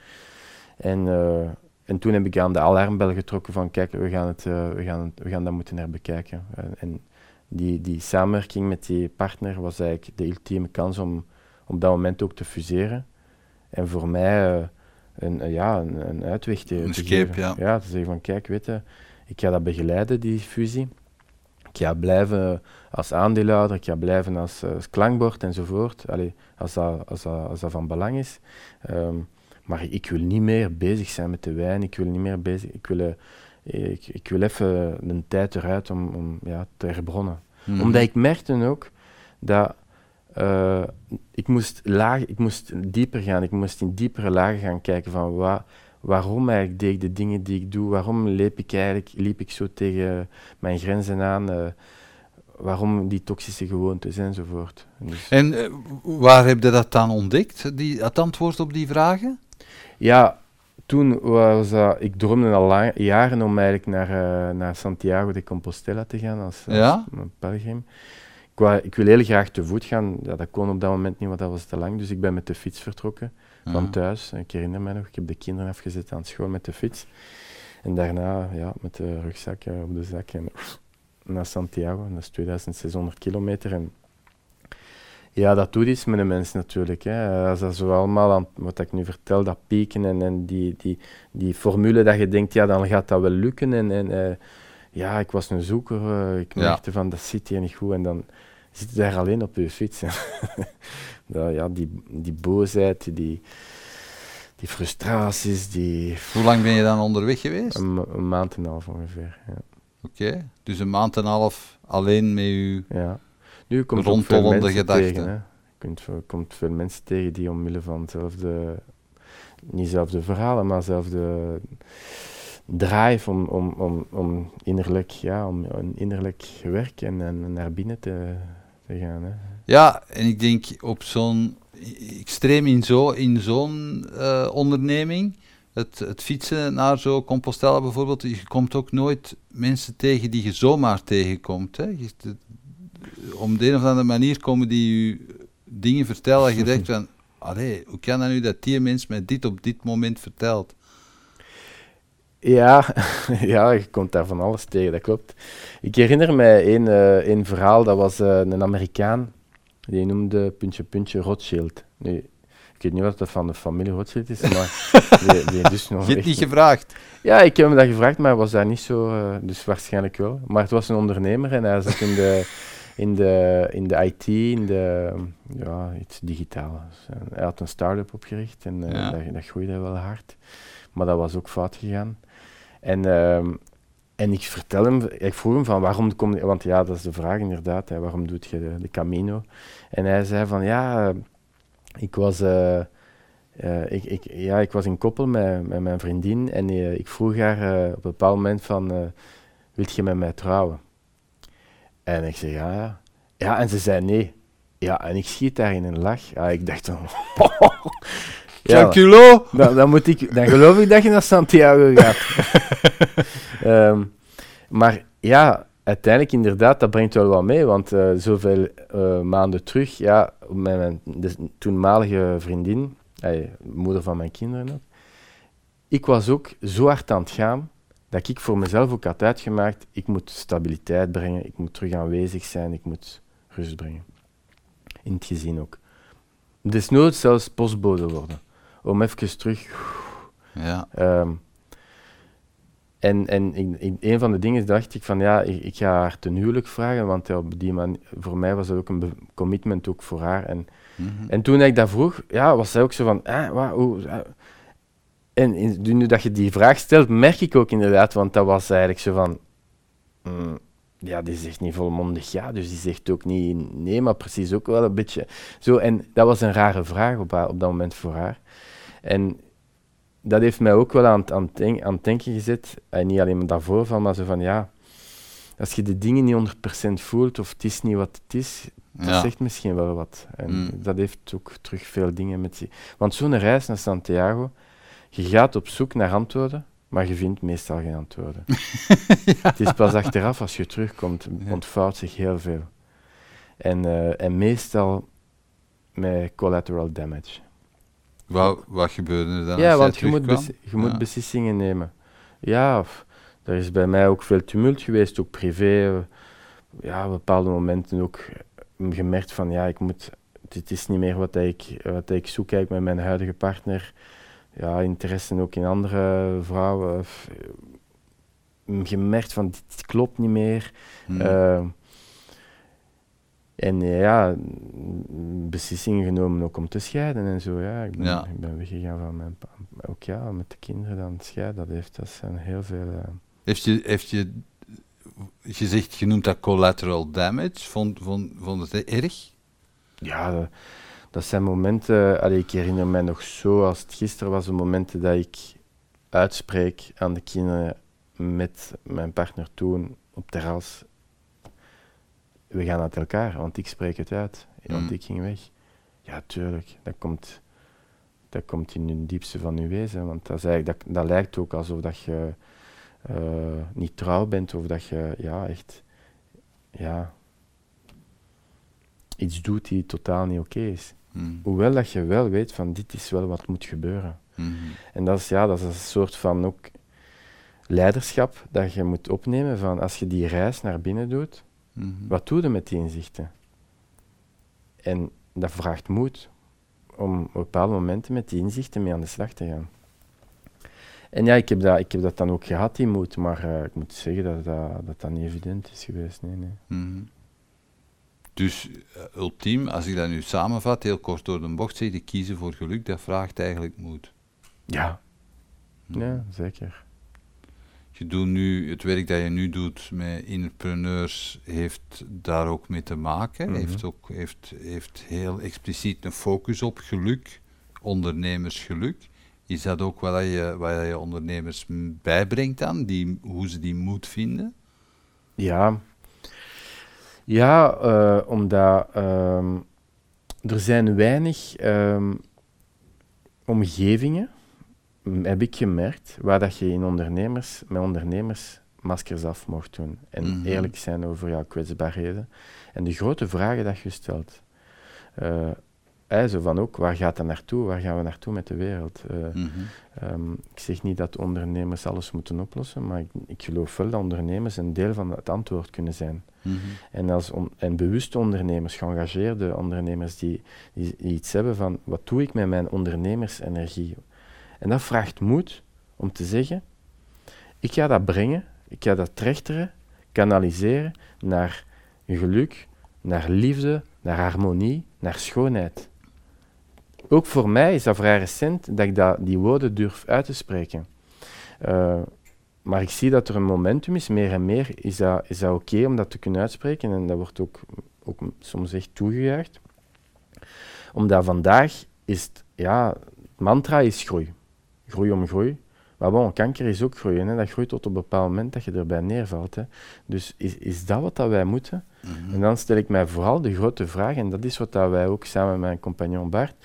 En, eh, en toen heb ik aan de alarmbel getrokken van kijk, we gaan, het, eh, we gaan, we gaan dat moeten herbekijken. En, en die, die samenwerking met die partner was eigenlijk de ultieme kans om op dat moment ook te fuseren. En voor mij eh, een, eh, ja, een, een uitweg te, Een te escape, geven. ja. te zeggen van kijk, weet je, ik ga dat begeleiden, die fusie. Ik ga blijven als aandeelhouder, ik ga blijven als, eh, als klankbord enzovoort, Allee, als, dat, als, dat, als dat van belang is. Ehm, maar ik wil niet meer bezig zijn met de wijn, ik wil niet meer bezig, ik wil, ik, ik wil even een tijd eruit om, om ja, te herbronnen. Mhm. Omdat ik merkte ook dat eh, ik, moest laag, ik moest dieper gaan, ik moest in diepere lagen gaan kijken van wa, waarom eigenlijk deed ik de dingen die ik doe, waarom liep ik eigenlijk liep ik zo tegen mijn grenzen aan, eh, waarom die toxische gewoontes enzovoort. Dus, En eh, waar heb je dat dan ontdekt, die, het antwoord op die vragen? Ja, toen was dat, ik droomde al lang, jaren om eigenlijk naar, naar Santiago de Compostela te gaan als, als Ja? pelgrim. Ik, wou, ik wil heel graag te voet gaan, ja, dat kon op dat moment niet, want dat was te lang. Dus ik ben met de fiets vertrokken van Ja. thuis. Ik herinner me nog, ik heb de kinderen afgezet aan school met de fiets. En daarna ja, met de rugzak eh, op de zak en naar Santiago. En dat is 2600 kilometer. En ja, dat doet iets met de mens natuurlijk. Hè. Als dat zo allemaal aan wat ik nu vertel, dat pieken en, en die, die, die formule dat je denkt, ja, dan gaat dat wel lukken. En, en eh, ja, ik was een zoeker. eh, ik Ja. merkte van, dat zit hier niet goed. En dan zit je daar alleen op je fiets. dat, ja, die, die boosheid, die, die frustraties, die... Hoe lang ben je dan onderweg geweest? Een, ma- een maand en een half ongeveer. Ja. Oké, dus een maand en een half alleen met je... Ja. Nu komt Rondtollende gedachten. tegen. Hè. Je komt veel mensen tegen die omwille van hetzelfde, niet zelfde verhalen, maar zelfde drive om, om, om, om innerlijk, ja, om een innerlijk werk en, naar binnen te, te gaan. Hè. Ja, en ik denk op zo'n extreem in zo- in zo'n eh, onderneming, het, het fietsen naar zo'n Compostela bijvoorbeeld, je komt ook nooit mensen tegen die je zomaar tegenkomt. Hè. De- om de een of andere manier komen die je dingen vertellen en je denkt van, allee, hoe kan dat nu dat die mens mij dit op dit moment vertelt? Ja, ja, je komt daar van alles tegen, dat klopt. Ik herinner mij een, eh, een verhaal, dat was eh, een Amerikaan, die noemde puntje puntje Rothschild. Nu, ik weet niet wat dat van de familie Rothschild is, maar die, die dus nog Je hebt niet gevraagd. Ja, ik heb hem dat gevraagd, maar hij was daar niet zo, eh, dus waarschijnlijk wel. Maar het was een ondernemer en hij zat in de, in de, in de IT, in de, ja, iets digitaal. Dus, hij had een start-up opgericht en Ja. dat, dat groeide wel hard. Maar dat was ook fout gegaan. En, ehm, en ik vertel hem, ik vroeg hem van waarom kom je, want ja, dat is de vraag inderdaad, hè, waarom doet je de, Camino? En hij zei van ja, ik was, eh, eh, ik, ik, ja, ik was in koppel met, met mijn vriendin en eh, ik vroeg haar op een bepaald moment van, wilt je met mij trouwen? En ik zei ja, ja. Ja, en ze zei nee. Ja, en ik schiet daar in een lach. Ja, ik dacht van... Tranquilo! dan, dan, moet ik, dan geloof ik dat je naar Santiago gaat. Ehm, maar ja, uiteindelijk inderdaad, dat brengt wel wat mee. Want eh, zoveel eh, maanden terug, ja, met mijn de toenmalige vriendin, moeder van mijn kinderen ook, ik was ook zo hard aan het gaan, dat ik voor mezelf ook had uitgemaakt, ik moet stabiliteit brengen, ik moet terug aanwezig zijn, ik moet rust brengen. In het gezin ook. Desnoods zelfs postbode worden. Om even terug Ja, Ehm, en en in, in een van de dingen dacht ik van ja, ik, ik ga haar ten huwelijk vragen, want ja, op die man, voor mij was dat ook een commitment ook voor haar. En, mhm. en toen ik dat vroeg, ja, was zij ook zo van, eh, wat, hoe, eh. En in, nu dat je die vraag stelt, merk ik ook inderdaad, want dat was eigenlijk zo van, mm, ja, die zegt niet volmondig ja, dus die zegt ook niet nee, maar precies ook wel een beetje zo. En dat was een rare vraag op, haar, op dat moment voor haar. En dat heeft mij ook wel aan, het- aan, denk- aan het denken gezet. En niet alleen maar daarvoor van, maar zo van ja, als je de dingen niet 100% voelt of het is niet wat het is, dat Ja. zegt misschien wel wat. En Mm. dat heeft ook terug veel dingen met zich. Want zo'n reis naar Santiago, je gaat op zoek naar antwoorden, maar je vindt meestal geen antwoorden. Het is pas achteraf, als je terugkomt, ontvouwt zich heel veel. En, eh, en meestal met collateral damage. Wat, wat gebeurde er dan? Ja, als want je moet, je moet Ja. beslissingen nemen. Ja, of, er is bij mij ook veel tumult geweest, ook privé. Ja, op bepaalde momenten ook eh, gemerkt van, ja, ik moet, dit is niet meer wat ik, wat ik zoek eigenlijk met mijn huidige partner. Ja, interesse ook in andere vrouwen. eh, gemerkt van, dit klopt niet meer. Eh, en eh, ja, beslissingen genomen ook om te scheiden en zo. Ja. Ik, ben, Ja. ik ben weggegaan van mijn pa. Ook ja, met de kinderen dan scheiden, dat, heeft, dat zijn heel veel... eh, Heeft je, heeft je gezegd, je noemt dat collateral damage, vond, vond, vond het erg? ja, dat, dat zijn momenten... allee, ik herinner mij nog zo, als het gisteren was, de momenten dat ik uitspreek aan de kinderen met mijn partner toen op terras. We gaan uit elkaar, want ik spreek het uit. Want Mm. ik ging weg. Ja, tuurlijk. Dat komt, dat komt in het diepste van je wezen. Want dat, is eigenlijk, dat, dat lijkt ook alsof dat je eh, niet trouw bent. Of dat je ja, echt ja, iets doet die totaal niet oké is. Hmm. Hoewel dat je wel weet van dit is wel wat moet gebeuren. Mhm. En dat is, ja, dat is een soort van ook leiderschap dat je moet opnemen van als je die reis naar binnen doet, Mhm. wat doe je met die inzichten? En dat vraagt moed om op bepaalde momenten met die inzichten mee aan de slag te gaan. En ja, ik heb dat, ik heb dat dan ook gehad, die moed, maar eh, ik moet zeggen dat dat, dat dat niet evident is geweest. Nee, nee. Mhm. Dus eh, ultiem, als ik dat nu samenvat, heel kort door de bocht zeg, kiezen voor geluk, dat vraagt eigenlijk moed. Ja. Mhm. ja, zeker. Je doet nu, het werk dat je nu doet met entrepreneurs heeft daar ook mee te maken. Mhm. heeft, ook, heeft, heeft heel expliciet een focus op geluk, ondernemersgeluk. Is dat ook wat je, wat je ondernemers bijbrengt dan, die, hoe ze die moed vinden? Ja, ja eh, omdat ehm, er zijn weinig ehm, omgevingen, heb ik gemerkt, waar dat je in ondernemers, met ondernemers maskers af mocht doen. En Mhm. eerlijk zijn over jouw kwetsbaarheden. En de grote vragen dat je stelt. Hè, zo van ook, waar gaat dat naartoe? Waar gaan we naartoe met de wereld? Eh, Mhm. Ehm, ik zeg niet dat ondernemers alles moeten oplossen, maar ik, ik geloof wel dat ondernemers een deel van het antwoord kunnen zijn. Mhm. En, als on- en bewuste ondernemers, geëngageerde ondernemers die, die, die iets hebben van wat doe ik met mijn ondernemersenergie? En dat vraagt moed om te zeggen, ik ga dat brengen, ik ga dat trechteren, kanaliseren naar geluk, naar liefde, naar harmonie, naar schoonheid. Ook voor mij is dat vrij recent dat ik dat, die woorden durf uit te spreken. Eh, maar ik zie dat er een momentum is, meer en meer is dat, is dat oké om dat te kunnen uitspreken. En dat wordt ook, ook soms echt toegejuicht. Omdat vandaag is het, ja, het mantra is groei. Groei om groei. Maar bon, kanker is ook groeien. Hè. Dat groeit tot op een bepaald moment dat je erbij neervalt. Hè. Dus is, is dat wat dat wij moeten? Mhm. En dan stel ik mij vooral de grote vraag, en dat is wat dat wij ook samen met mijn compagnon Bart,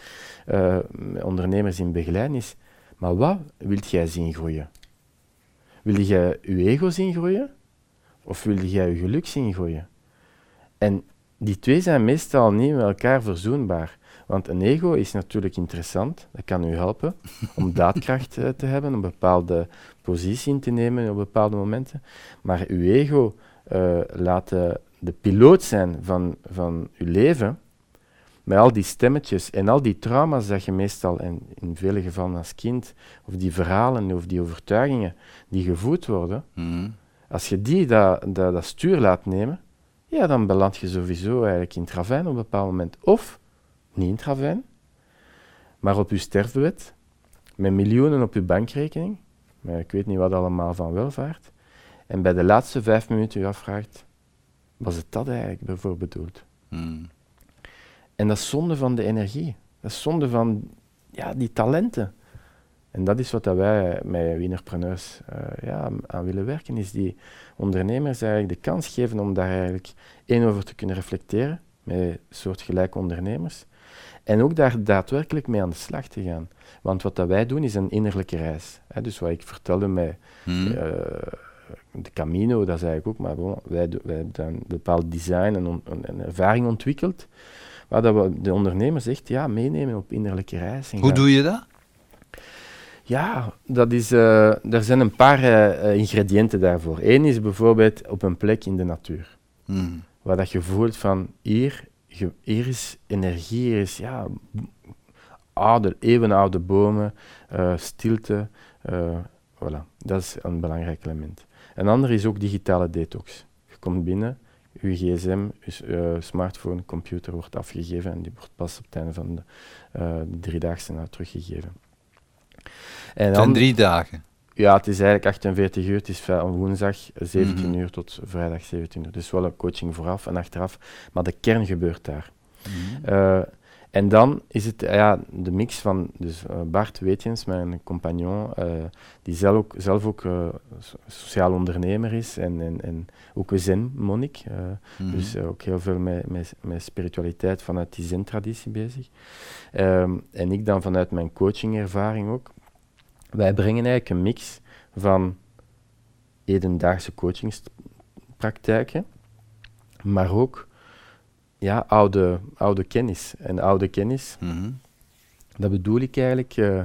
eh, ondernemers in begeleiden, is, maar wat wilt jij zien groeien? Wil jij je ego zien groeien? Of wil jij je geluk zien groeien? En die twee zijn meestal niet met elkaar verzoenbaar. Want een ego is natuurlijk interessant, dat kan u helpen om daadkracht eh, te hebben, een bepaalde positie in te nemen op bepaalde momenten. Maar uw ego eh, laat de piloot zijn van, van uw leven, met al die stemmetjes en al die trauma's dat je meestal, en in vele gevallen als kind, of die verhalen of die overtuigingen die gevoed worden, Mhm. als je die dat, dat, dat stuur laat nemen, ja, dan beland je sowieso eigenlijk in het ravijn op een bepaald moment. Of niet in het ravijn, maar op je sterfbed, met miljoenen op je bankrekening, maar ik weet niet wat allemaal van welvaart, en bij de laatste vijf minuten je afvraagt, was het dat eigenlijk bijvoorbeeld bedoeld? Mhm. En dat is zonde van de energie. Dat is zonde van ja, die talenten. En dat is wat dat wij met Wienerpreneurs eh ja, aan willen werken, is die ondernemers eigenlijk de kans geven om daar eigenlijk één over te kunnen reflecteren, met soortgelijke ondernemers. En ook daar daadwerkelijk mee aan de slag te gaan. Want wat dat wij doen is een innerlijke reis. Hè. Dus wat ik vertelde met Mhm. eh, de Camino, dat is eigenlijk ook, maar bon, wij, wij hebben dan een bepaald design en on- een, ervaring ontwikkeld, waar dat we de ondernemers echt ja, meenemen op innerlijke reis. Hoe doe je dat? Ja, dat is, eh, er zijn een paar eh, ingrediënten daarvoor. Eén is bijvoorbeeld op een plek in de natuur. Hmm. Waar dat je voelt van hier, hier is energie, hier is ja, oude, eeuwenoude bomen, eh, stilte. eh, voilà, dat is een belangrijk element. Een ander is ook digitale detox. Je komt binnen, je gsm, je eh, smartphone, computer wordt afgegeven en die wordt pas op het einde van de, de driedaagse nou teruggegeven. En dan- drie dagen. Ja, het is eigenlijk 48 uur. Het is van woensdag 17 Mhm. uur tot vrijdag 17 uur. Dus wel een coaching vooraf en achteraf. Maar de kern gebeurt daar. Mhm. Eh, en dan is het ja, de mix van dus, eh, Bart Weetjens, mijn compagnon, eh, die zelf ook, zelf ook so- sociaal ondernemer is en, en, en ook een zen-monnik. Mhm. dus ook heel veel met, met, met spiritualiteit vanuit die zen-traditie bezig. Ehm, en ik dan vanuit mijn coachingervaring ook. Wij brengen eigenlijk een mix van hedendaagse coachingspraktijken, maar ook ja, oude, oude kennis. En oude kennis, Mhm. dat bedoel ik eigenlijk eh,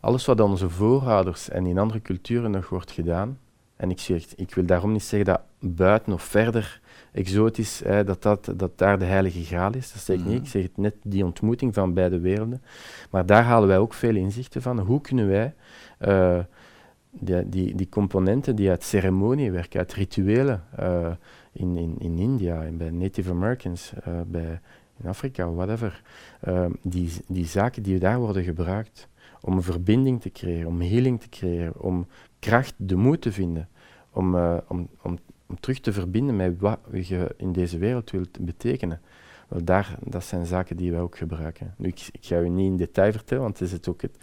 alles wat onze voorouders en in andere culturen nog wordt gedaan. En ik, zeg, ik wil daarom niet zeggen dat buiten of verder exotisch, hè, dat, dat, dat daar de heilige graal is. Dat zeg ik niet. Ik zeg het net die ontmoeting van beide werelden. Maar daar halen wij ook veel inzichten van. Hoe kunnen wij eh, die, die, die componenten die uit ceremoniewerk, uit rituelen eh, in, in, in India en bij Native Americans, eh, bij, in Afrika, whatever, die, die zaken die daar worden gebruikt om een verbinding te creëren, om healing te creëren, om kracht, de moed te vinden, om, om, om, om terug te verbinden met wat je in deze wereld wilt betekenen. Wel, daar, dat zijn zaken die wij ook gebruiken. Nu, ik, ik ga u niet in detail vertellen, want het is het ook het,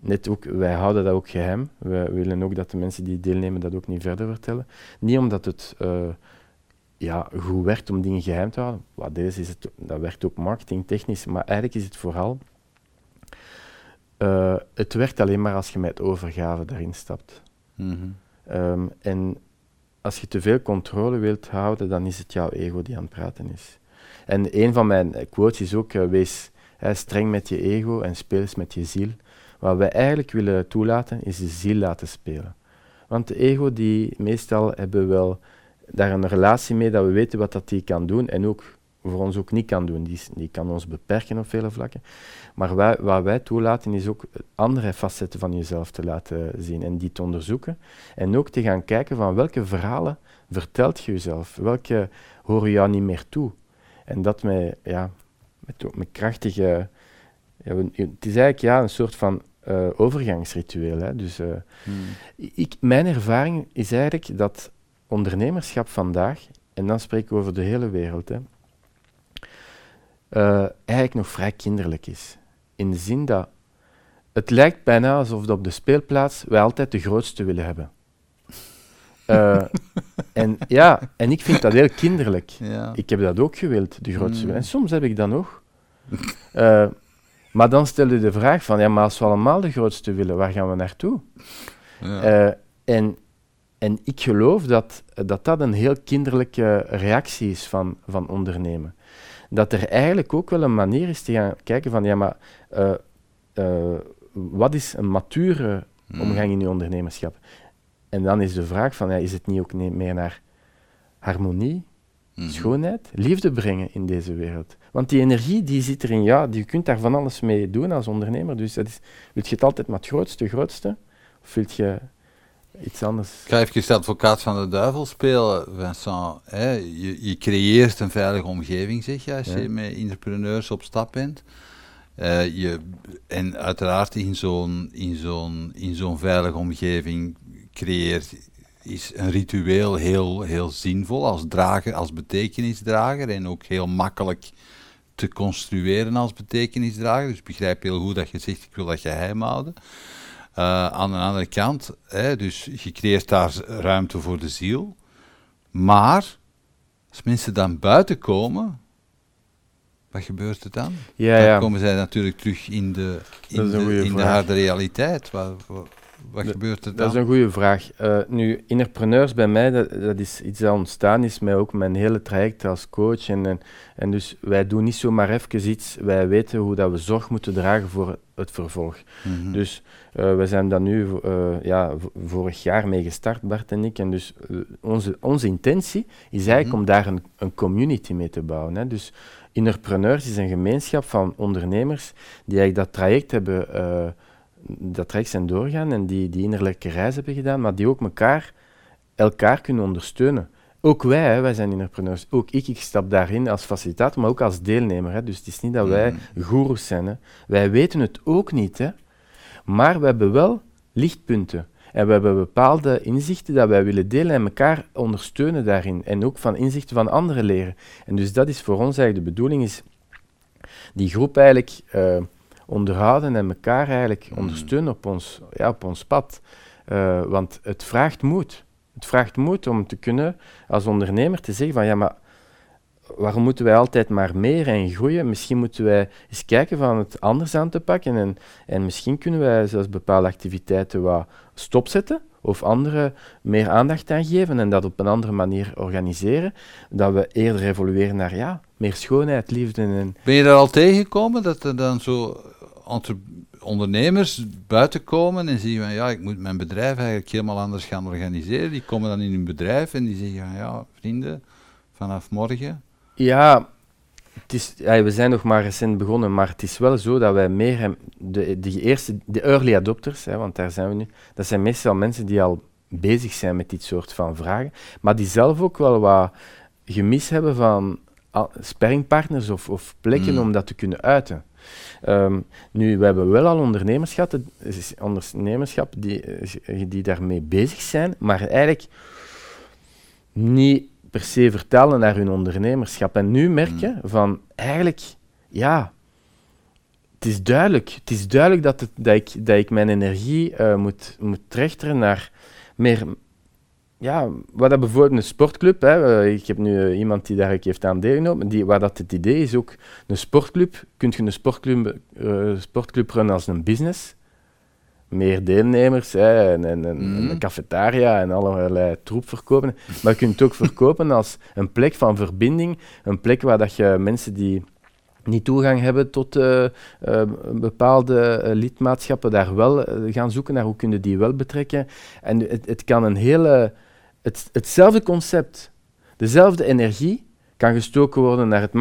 net ook, wij houden dat ook geheim. We willen ook dat de mensen die deelnemen dat ook niet verder vertellen. Niet omdat het eh, ja, goed werkt om dingen geheim te houden. Wat deze is het, dat werkt ook marketingtechnisch, maar eigenlijk is het vooral... eh, het werkt alleen maar als je met overgave daarin stapt. Mhm. Ehm, en als je te veel controle wilt houden, dan is het jouw ego die aan het praten is. En een van mijn quotes is ook, eh, wees streng met je ego en speel eens met je ziel. Wat wij eigenlijk willen toelaten, is de ziel laten spelen. Want de ego, die meestal hebben we wel daar een relatie mee dat we weten wat dat die kan doen en ook voor ons ook niet kan doen. Die, die kan ons beperken op vele vlakken. Maar wij, wat wij toelaten is ook andere facetten van jezelf te laten zien en die te onderzoeken. En ook te gaan kijken van welke verhalen vertelt je jezelf, welke horen jou niet meer toe. En dat met, ja, met, met krachtige... Ja, we- het is eigenlijk ja, een soort van eh, overgangsritueel. Hè. Dus, eh, Mhm. ik, mijn ervaring is eigenlijk dat ondernemerschap vandaag, en dan spreek ik over de hele wereld, hè, eh, eigenlijk nog vrij kinderlijk is. In de zin dat het lijkt bijna alsof op de speelplaats wij altijd de grootste willen hebben. Eh, en ja, en ik vind dat heel kinderlijk. Ja. Ik heb dat ook gewild, de grootste Mm. willen. En soms heb ik dat nog. Eh, maar dan stel je de vraag van, ja, maar als we allemaal de grootste willen, waar gaan we naartoe? Ja. En, en ik geloof dat, dat dat een heel kinderlijke reactie is van, van ondernemen. Dat er eigenlijk ook wel een manier is te gaan kijken van, ja, maar eh, eh, wat is een mature Mhm. omgang in je ondernemerschap? En dan is de vraag van, ja, is het niet ook meer naar harmonie, Mhm. schoonheid, liefde brengen in deze wereld? Want die energie die zit erin, ja, die, je kunt daar van alles mee doen als ondernemer. Dus dat is, wil je het altijd maar het grootste, grootste? Of wil je iets anders? Ik ga even de advocaat van de duivel spelen, Vincent. Hè? Je, je creëert een veilige omgeving, zeg je, als Ja. je met entrepreneurs op stap bent. Eh, je, en uiteraard in zo'n, in, zo'n, in zo'n veilige omgeving creëert is een ritueel heel, heel zinvol als drager, als betekenisdrager en ook heel makkelijk te construeren als betekenisdrager. Dus ik begrijp heel goed dat je zegt, ik wil dat geheim houden. Eh, aan de andere kant, hè, dus je creëert daar ruimte voor de ziel. Maar als mensen dan buiten komen, wat gebeurt er dan? Ja, dan ja. komen zij natuurlijk terug in de, in de, in harde realiteit. Waar, waar- wat gebeurt er dan? Dat is een goede vraag. Eh, nu, innerpreneurs bij mij, dat, dat is iets dat ontstaan is met ook mijn hele traject als coach. En, en, en dus wij doen niet zomaar even iets, wij weten hoe dat we zorg moeten dragen voor het vervolg. Mhm. Dus eh, we zijn daar nu eh, ja, vorig jaar mee gestart, Bart en ik. En dus onze, onze intentie is eigenlijk Mhm. om daar een, een community mee te bouwen. Hè. Dus Innerpreneurs is een gemeenschap van ondernemers die eigenlijk dat traject hebben, dat traject zijn doorgaan en die die innerlijke reis hebben gedaan, maar die ook elkaar, elkaar kunnen ondersteunen. Ook wij, hè, wij zijn innerpreneurs. Ook ik, ik stap daarin als facilitator, maar ook als deelnemer. Hè. Dus het is niet dat wij Mhm. goeroes zijn. Hè. Wij weten het ook niet, hè. maar we hebben wel lichtpunten. En we hebben bepaalde inzichten dat wij willen delen en elkaar ondersteunen daarin. En ook van inzichten van anderen leren. En dus dat is voor ons eigenlijk de bedoeling, is die groep eigenlijk eh, onderhouden en elkaar eigenlijk Mm. ondersteunen op ons, ja, op ons pad. Eh, want het vraagt moed. Het vraagt moed om te kunnen als ondernemer te zeggen van ja, maar waarom moeten wij altijd maar meer en groeien? Misschien moeten wij eens kijken van het anders aan te pakken en, en misschien kunnen wij zelfs bepaalde activiteiten wat stopzetten of andere meer aandacht aan geven en dat op een andere manier organiseren, dat we eerder evolueren naar ja, meer schoonheid, liefde en Ben je daar al tegengekomen dat er dan zo ondernemers buiten komen en zeggen van ja, ik moet mijn bedrijf eigenlijk helemaal anders gaan organiseren. Die komen dan in hun bedrijf en die zeggen van ja, vrienden, vanaf morgen. Ja, het is, ja, we zijn nog maar recent begonnen, maar het is wel zo dat wij meer de, de eerste, de early adopters, hè, want daar zijn we nu, dat zijn meestal mensen die al bezig zijn met dit soort van vragen, maar die zelf ook wel wat gemis hebben van ah, sparringpartners of, of plekken Mm. om dat te kunnen uiten. Ehm, nu, we hebben wel al ondernemerschap, die, eh, die daarmee bezig zijn, maar eigenlijk niet per se vertalen naar hun ondernemerschap. En nu merk je van eigenlijk, ja, het is duidelijk. Het is duidelijk dat, het, dat, ik, dat ik mijn energie eh, moet, moet trechteren naar meer. Ja, wat dat bijvoorbeeld een sportclub, hè, eh, ik heb nu eh, iemand die daar heeft aan deelgenomen, die, waar dat het idee is ook, een sportclub, kun je een sportclub, eh, sportclub runnen als een business, meer deelnemers hè, en, en, en Mhm. een cafetaria en allerlei troep verkopen. Maar je kunt het ook verkopen als een plek van verbinding, een plek waar dat je mensen die niet toegang hebben tot bepaalde lidmaatschappen daar wel gaan zoeken naar hoe kunnen die wel betrekken. En het, het kan een hele... Het, hetzelfde concept, dezelfde energie kan gestoken worden naar het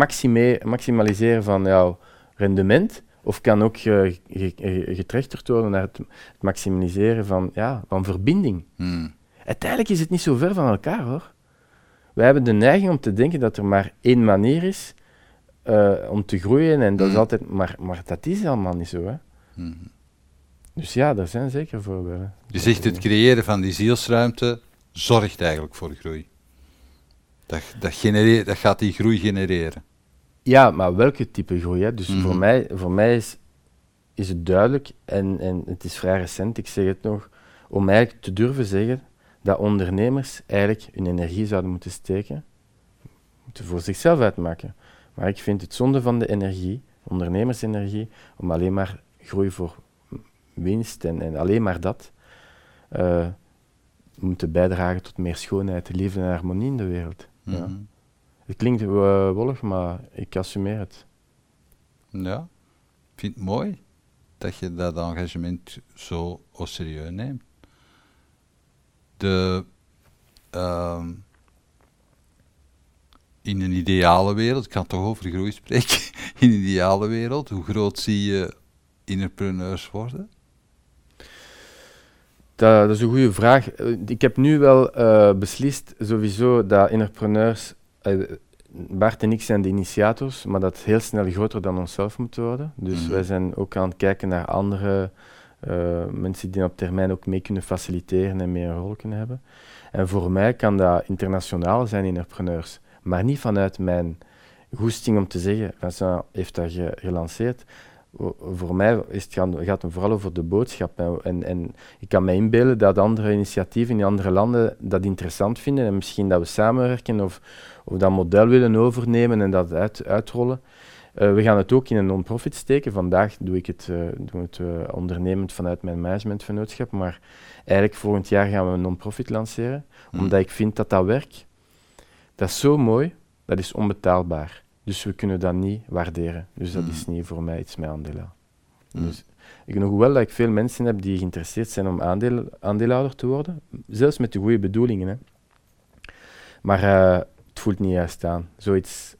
maximaliseren van jouw rendement, of kan ook ge, ge- ge- getrechterd worden naar het, het maximaliseren van, ja, van verbinding. Hmm. Uiteindelijk is het niet zo ver van elkaar hoor. Wij hebben de neiging om te denken dat er maar één manier is eh, om te groeien en dat is Mhm. altijd, maar, maar dat is allemaal niet zo. Hè? Hmm. Dus ja, er zijn zeker voorbeelden. Je zegt het creëren van die zielsruimte zorgt eigenlijk voor groei. Dat, dat, genereert, dat gaat die groei genereren. Ja, maar welke type groei? Hè? Dus Mhm. voor mij, voor mij is, is het duidelijk, en, en het is vrij recent, ik zeg het nog, om eigenlijk te durven zeggen dat ondernemers eigenlijk hun energie zouden moeten steken, moeten voor zichzelf uitmaken. Maar ik vind het zonde van de energie, ondernemersenergie, om alleen maar groei voor winst en, en alleen maar dat eh, moeten bijdragen tot meer schoonheid, liefde en harmonie in de wereld. Ja. Mhm. Het klinkt eh, wollig, maar ik assumeer het. Ja, ik vind het mooi dat je dat engagement zo au serieus neemt. De, ehm, in een ideale wereld, ik kan toch over groei spreken, in een ideale wereld, hoe groot zie je innerpreneurs worden? Dat, dat is een goede vraag. Eh, Ik heb nu wel eh, beslist sowieso dat innerpreneurs, eh, Bart en ik zijn de initiators, maar dat heel snel groter dan onszelf moet worden. Dus Mhm. wij zijn ook aan het kijken naar andere mensen die op termijn ook mee kunnen faciliteren en meer een rol kunnen hebben. En voor mij kan dat internationaal zijn, innerpreneurs, maar niet vanuit mijn goesting om te zeggen, Vincent heeft dat ge- gelanceerd. Voor mij is het gaan, gaat het vooral over de boodschap. En, en, ik kan me inbeelden dat andere initiatieven in andere landen dat interessant vinden en misschien dat we samenwerken of, of dat model willen overnemen en dat uit, uitrollen. Eh, we gaan het ook in een non-profit steken. Vandaag doe ik het, uh, doe het uh, ondernemend vanuit mijn managementvernootschap, maar eigenlijk volgend jaar gaan we een non-profit lanceren, Hmm. omdat ik vind dat dat werk, dat is zo mooi, dat is onbetaalbaar. Dus we kunnen dat niet waarderen. Dus dat is niet voor mij iets met aandelen. Hmm. Dus ik nog wel dat ik veel mensen heb die geïnteresseerd zijn om aandeel, aandeelhouder te worden, zelfs met de goede bedoelingen. Hè. Maar eh, het voelt niet juist aan. Zoiets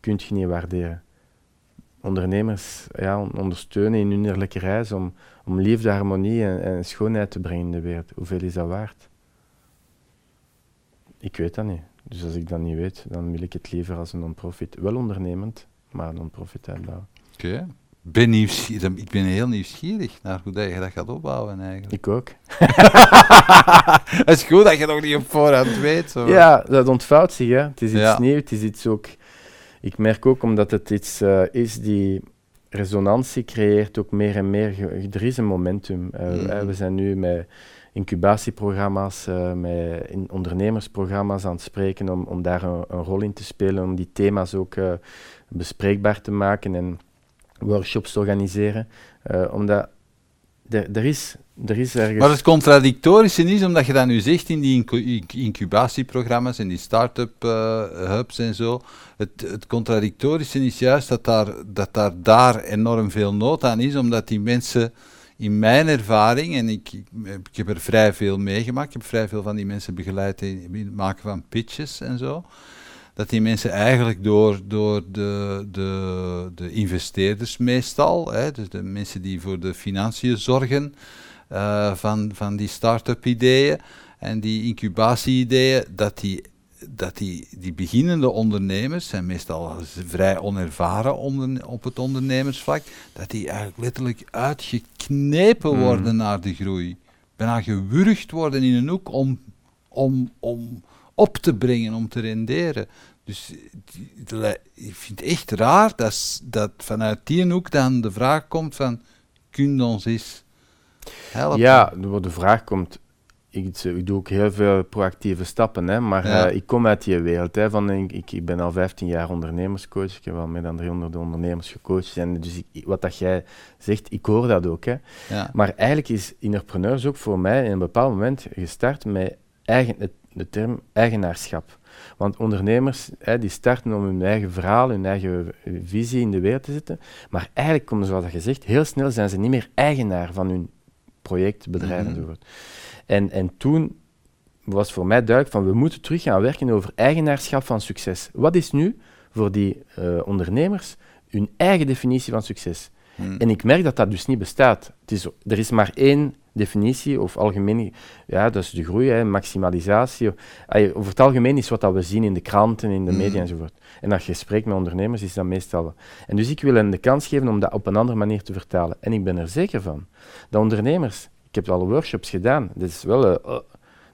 kun je niet waarderen. Ondernemers ja, on- ondersteunen in hun innerlijke reis om, om liefde, harmonie en, en schoonheid te brengen in de wereld. Hoeveel is dat waard? Ik weet dat niet. Dus als ik dat niet weet, dan wil ik het liever als een non-profit. Wel ondernemend, maar non-profit uitbouwen. Oké. Ben nieuwsgierig, ik ben heel nieuwsgierig naar hoe dat je dat gaat opbouwen eigenlijk. Ik ook. Het is goed dat je nog niet op voorhand weet. Zo. Ja, dat ontvouwt zich. Hè. Het is iets Ja. nieuws. Het is iets ook. Ik merk ook omdat het iets eh, is die resonantie creëert, ook meer en meer. Er is een momentum. Eh, Mhm. we zijn nu met incubatieprogramma's, eh, met in ondernemersprogramma's aan het spreken om, om daar een, rol in te spelen, om die thema's ook eh, bespreekbaar te maken en workshops te organiseren. Eh, omdat er, is, er is ergens. Maar het contradictorische is, omdat je dat nu zegt in die incu- inc- incubatieprogramma's en die start-up hubs en zo, het, het contradictorische is juist dat daar, dat daar, daar enorm veel nood aan is, omdat die mensen, in mijn ervaring, en ik, heb er vrij veel meegemaakt, ik heb vrij veel van die mensen begeleid in, het maken van pitches en zo, dat die mensen eigenlijk door, door de, de, de investeerders meestal, hè, dus de mensen die voor de financiën zorgen, eh, van, van die start-up ideeën en die incubatie-ideeën, dat die, dat die, die beginnende ondernemers, zijn meestal vrij onervaren onder, op het ondernemersvlak, dat die eigenlijk letterlijk uitgeknepen Mm. worden naar de groei. Bijna gewurgd worden in een hoek om, om, om op te brengen, om te renderen. Dus die- de le- ik vind het echt raar dat, dat vanuit die hoek dan de vraag komt van, kun je ons eens helpen? Ja, de vraag komt. Ik, ik doe ook heel veel proactieve stappen, hè, maar Ja. eh, ik kom uit die wereld. Hè, van, ik, ik, ben al 15 jaar ondernemerscoach. Ik heb al meer dan 300 ondernemers gecoacht. En dus ik, wat dat jij zegt, ik hoor dat ook. Hè. Ja. Maar eigenlijk is Innerpreneurs ook voor mij in een bepaald moment gestart met eigen, het, de term eigenaarschap. Want ondernemers hè, die starten om hun eigen verhaal, hun eigen visie in de wereld te zetten. Maar eigenlijk komen, zoals dat gezegd, heel snel zijn ze niet meer eigenaar van hun project, bedrijf Mhm. enzovoort. En, en toen was voor mij duidelijk van we moeten terug gaan werken over eigenaarschap van succes. Wat is nu voor die eh, ondernemers hun eigen definitie van succes? Hm. En ik merk dat dat dus niet bestaat. Het is, er is maar één definitie, of algemeen, ja, dat is de groei, hè, maximalisatie. Over het algemeen is wat dat we zien in de kranten, in de Mhm. media enzovoort. En als je spreekt met ondernemers, is dat meestal... En dus ik wil hen de kans geven om dat op een andere manier te vertalen. En ik ben er zeker van, dat ondernemers... Ik heb al workshops gedaan, dat is wel... eh, oh,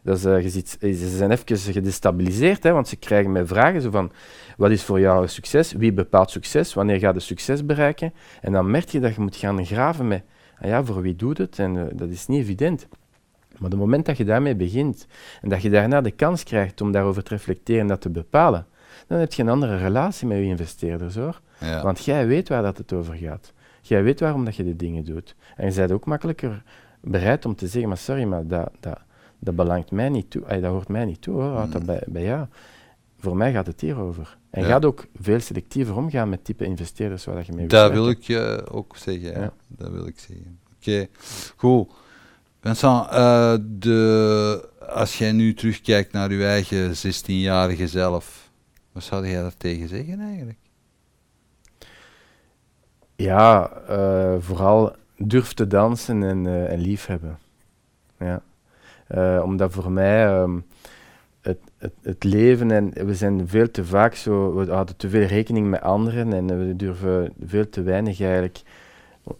dat is, eh, je ziet, eh, ze zijn even gedestabiliseerd, hè, want ze krijgen mij vragen zo van... Wat is voor jou succes? Wie bepaalt succes? Wanneer ga je succes bereiken? En dan merk je dat je moet gaan graven met, ah ja, voor wie doet het? En eh, dat is niet evident. Maar op het moment dat je daarmee begint en dat je daarna de kans krijgt om daarover te reflecteren en dat te bepalen, dan heb je een andere relatie met je investeerders hoor. Ja. Want jij weet waar dat het over gaat. Jij weet waarom dat je de dingen doet. En je bent ook makkelijker bereid om te zeggen, maar sorry, maar dat, dat, dat belangt mij niet toe. Ay, dat hoort mij niet toe hoor, houd dat Mm. bij, bij jou. Voor mij gaat het hierover. En Ja. gaat ook veel selectiever omgaan met type investeerders waar dat je mee wilt Dat wil ik je ook zeggen. Ja. Dat wil ik zeggen. Oké, goed. Vincent, eh, de, als jij nu terugkijkt naar je eigen 16-jarige zelf, wat zou jij daar tegen zeggen eigenlijk? Ja, eh, vooral durf te dansen en, eh, en liefhebben. Ja. Eh, omdat voor mij ehm, het, het, het leven en we zijn veel te vaak zo, we houden te veel rekening met anderen en we durven veel te weinig eigenlijk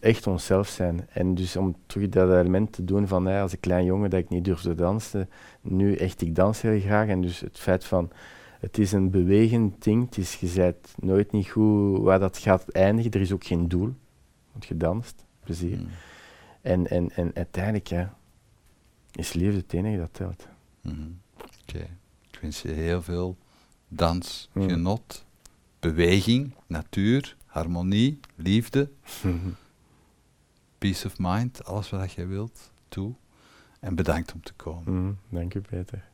echt onszelf zijn. En dus om terug dat element te doen van hey, als een klein jongen dat ik niet durfde dansen, nu echt ik dans heel graag. En dus het feit van het is een bewegend ding, het is, nooit niet goed waar dat gaat eindigen, er is ook geen doel, want je danst, plezier. Hmm. En, en, en uiteindelijk ja, is liefde het enige dat telt. Mhm. Oké, ik wens je heel veel dans, Mm. genot, beweging, natuur, harmonie, liefde, peace of mind, alles wat jij wilt, toe. En bedankt om te komen. Mhm, dank u, Peter.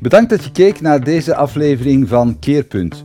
Bedankt dat je keek naar deze aflevering van Keerpunt.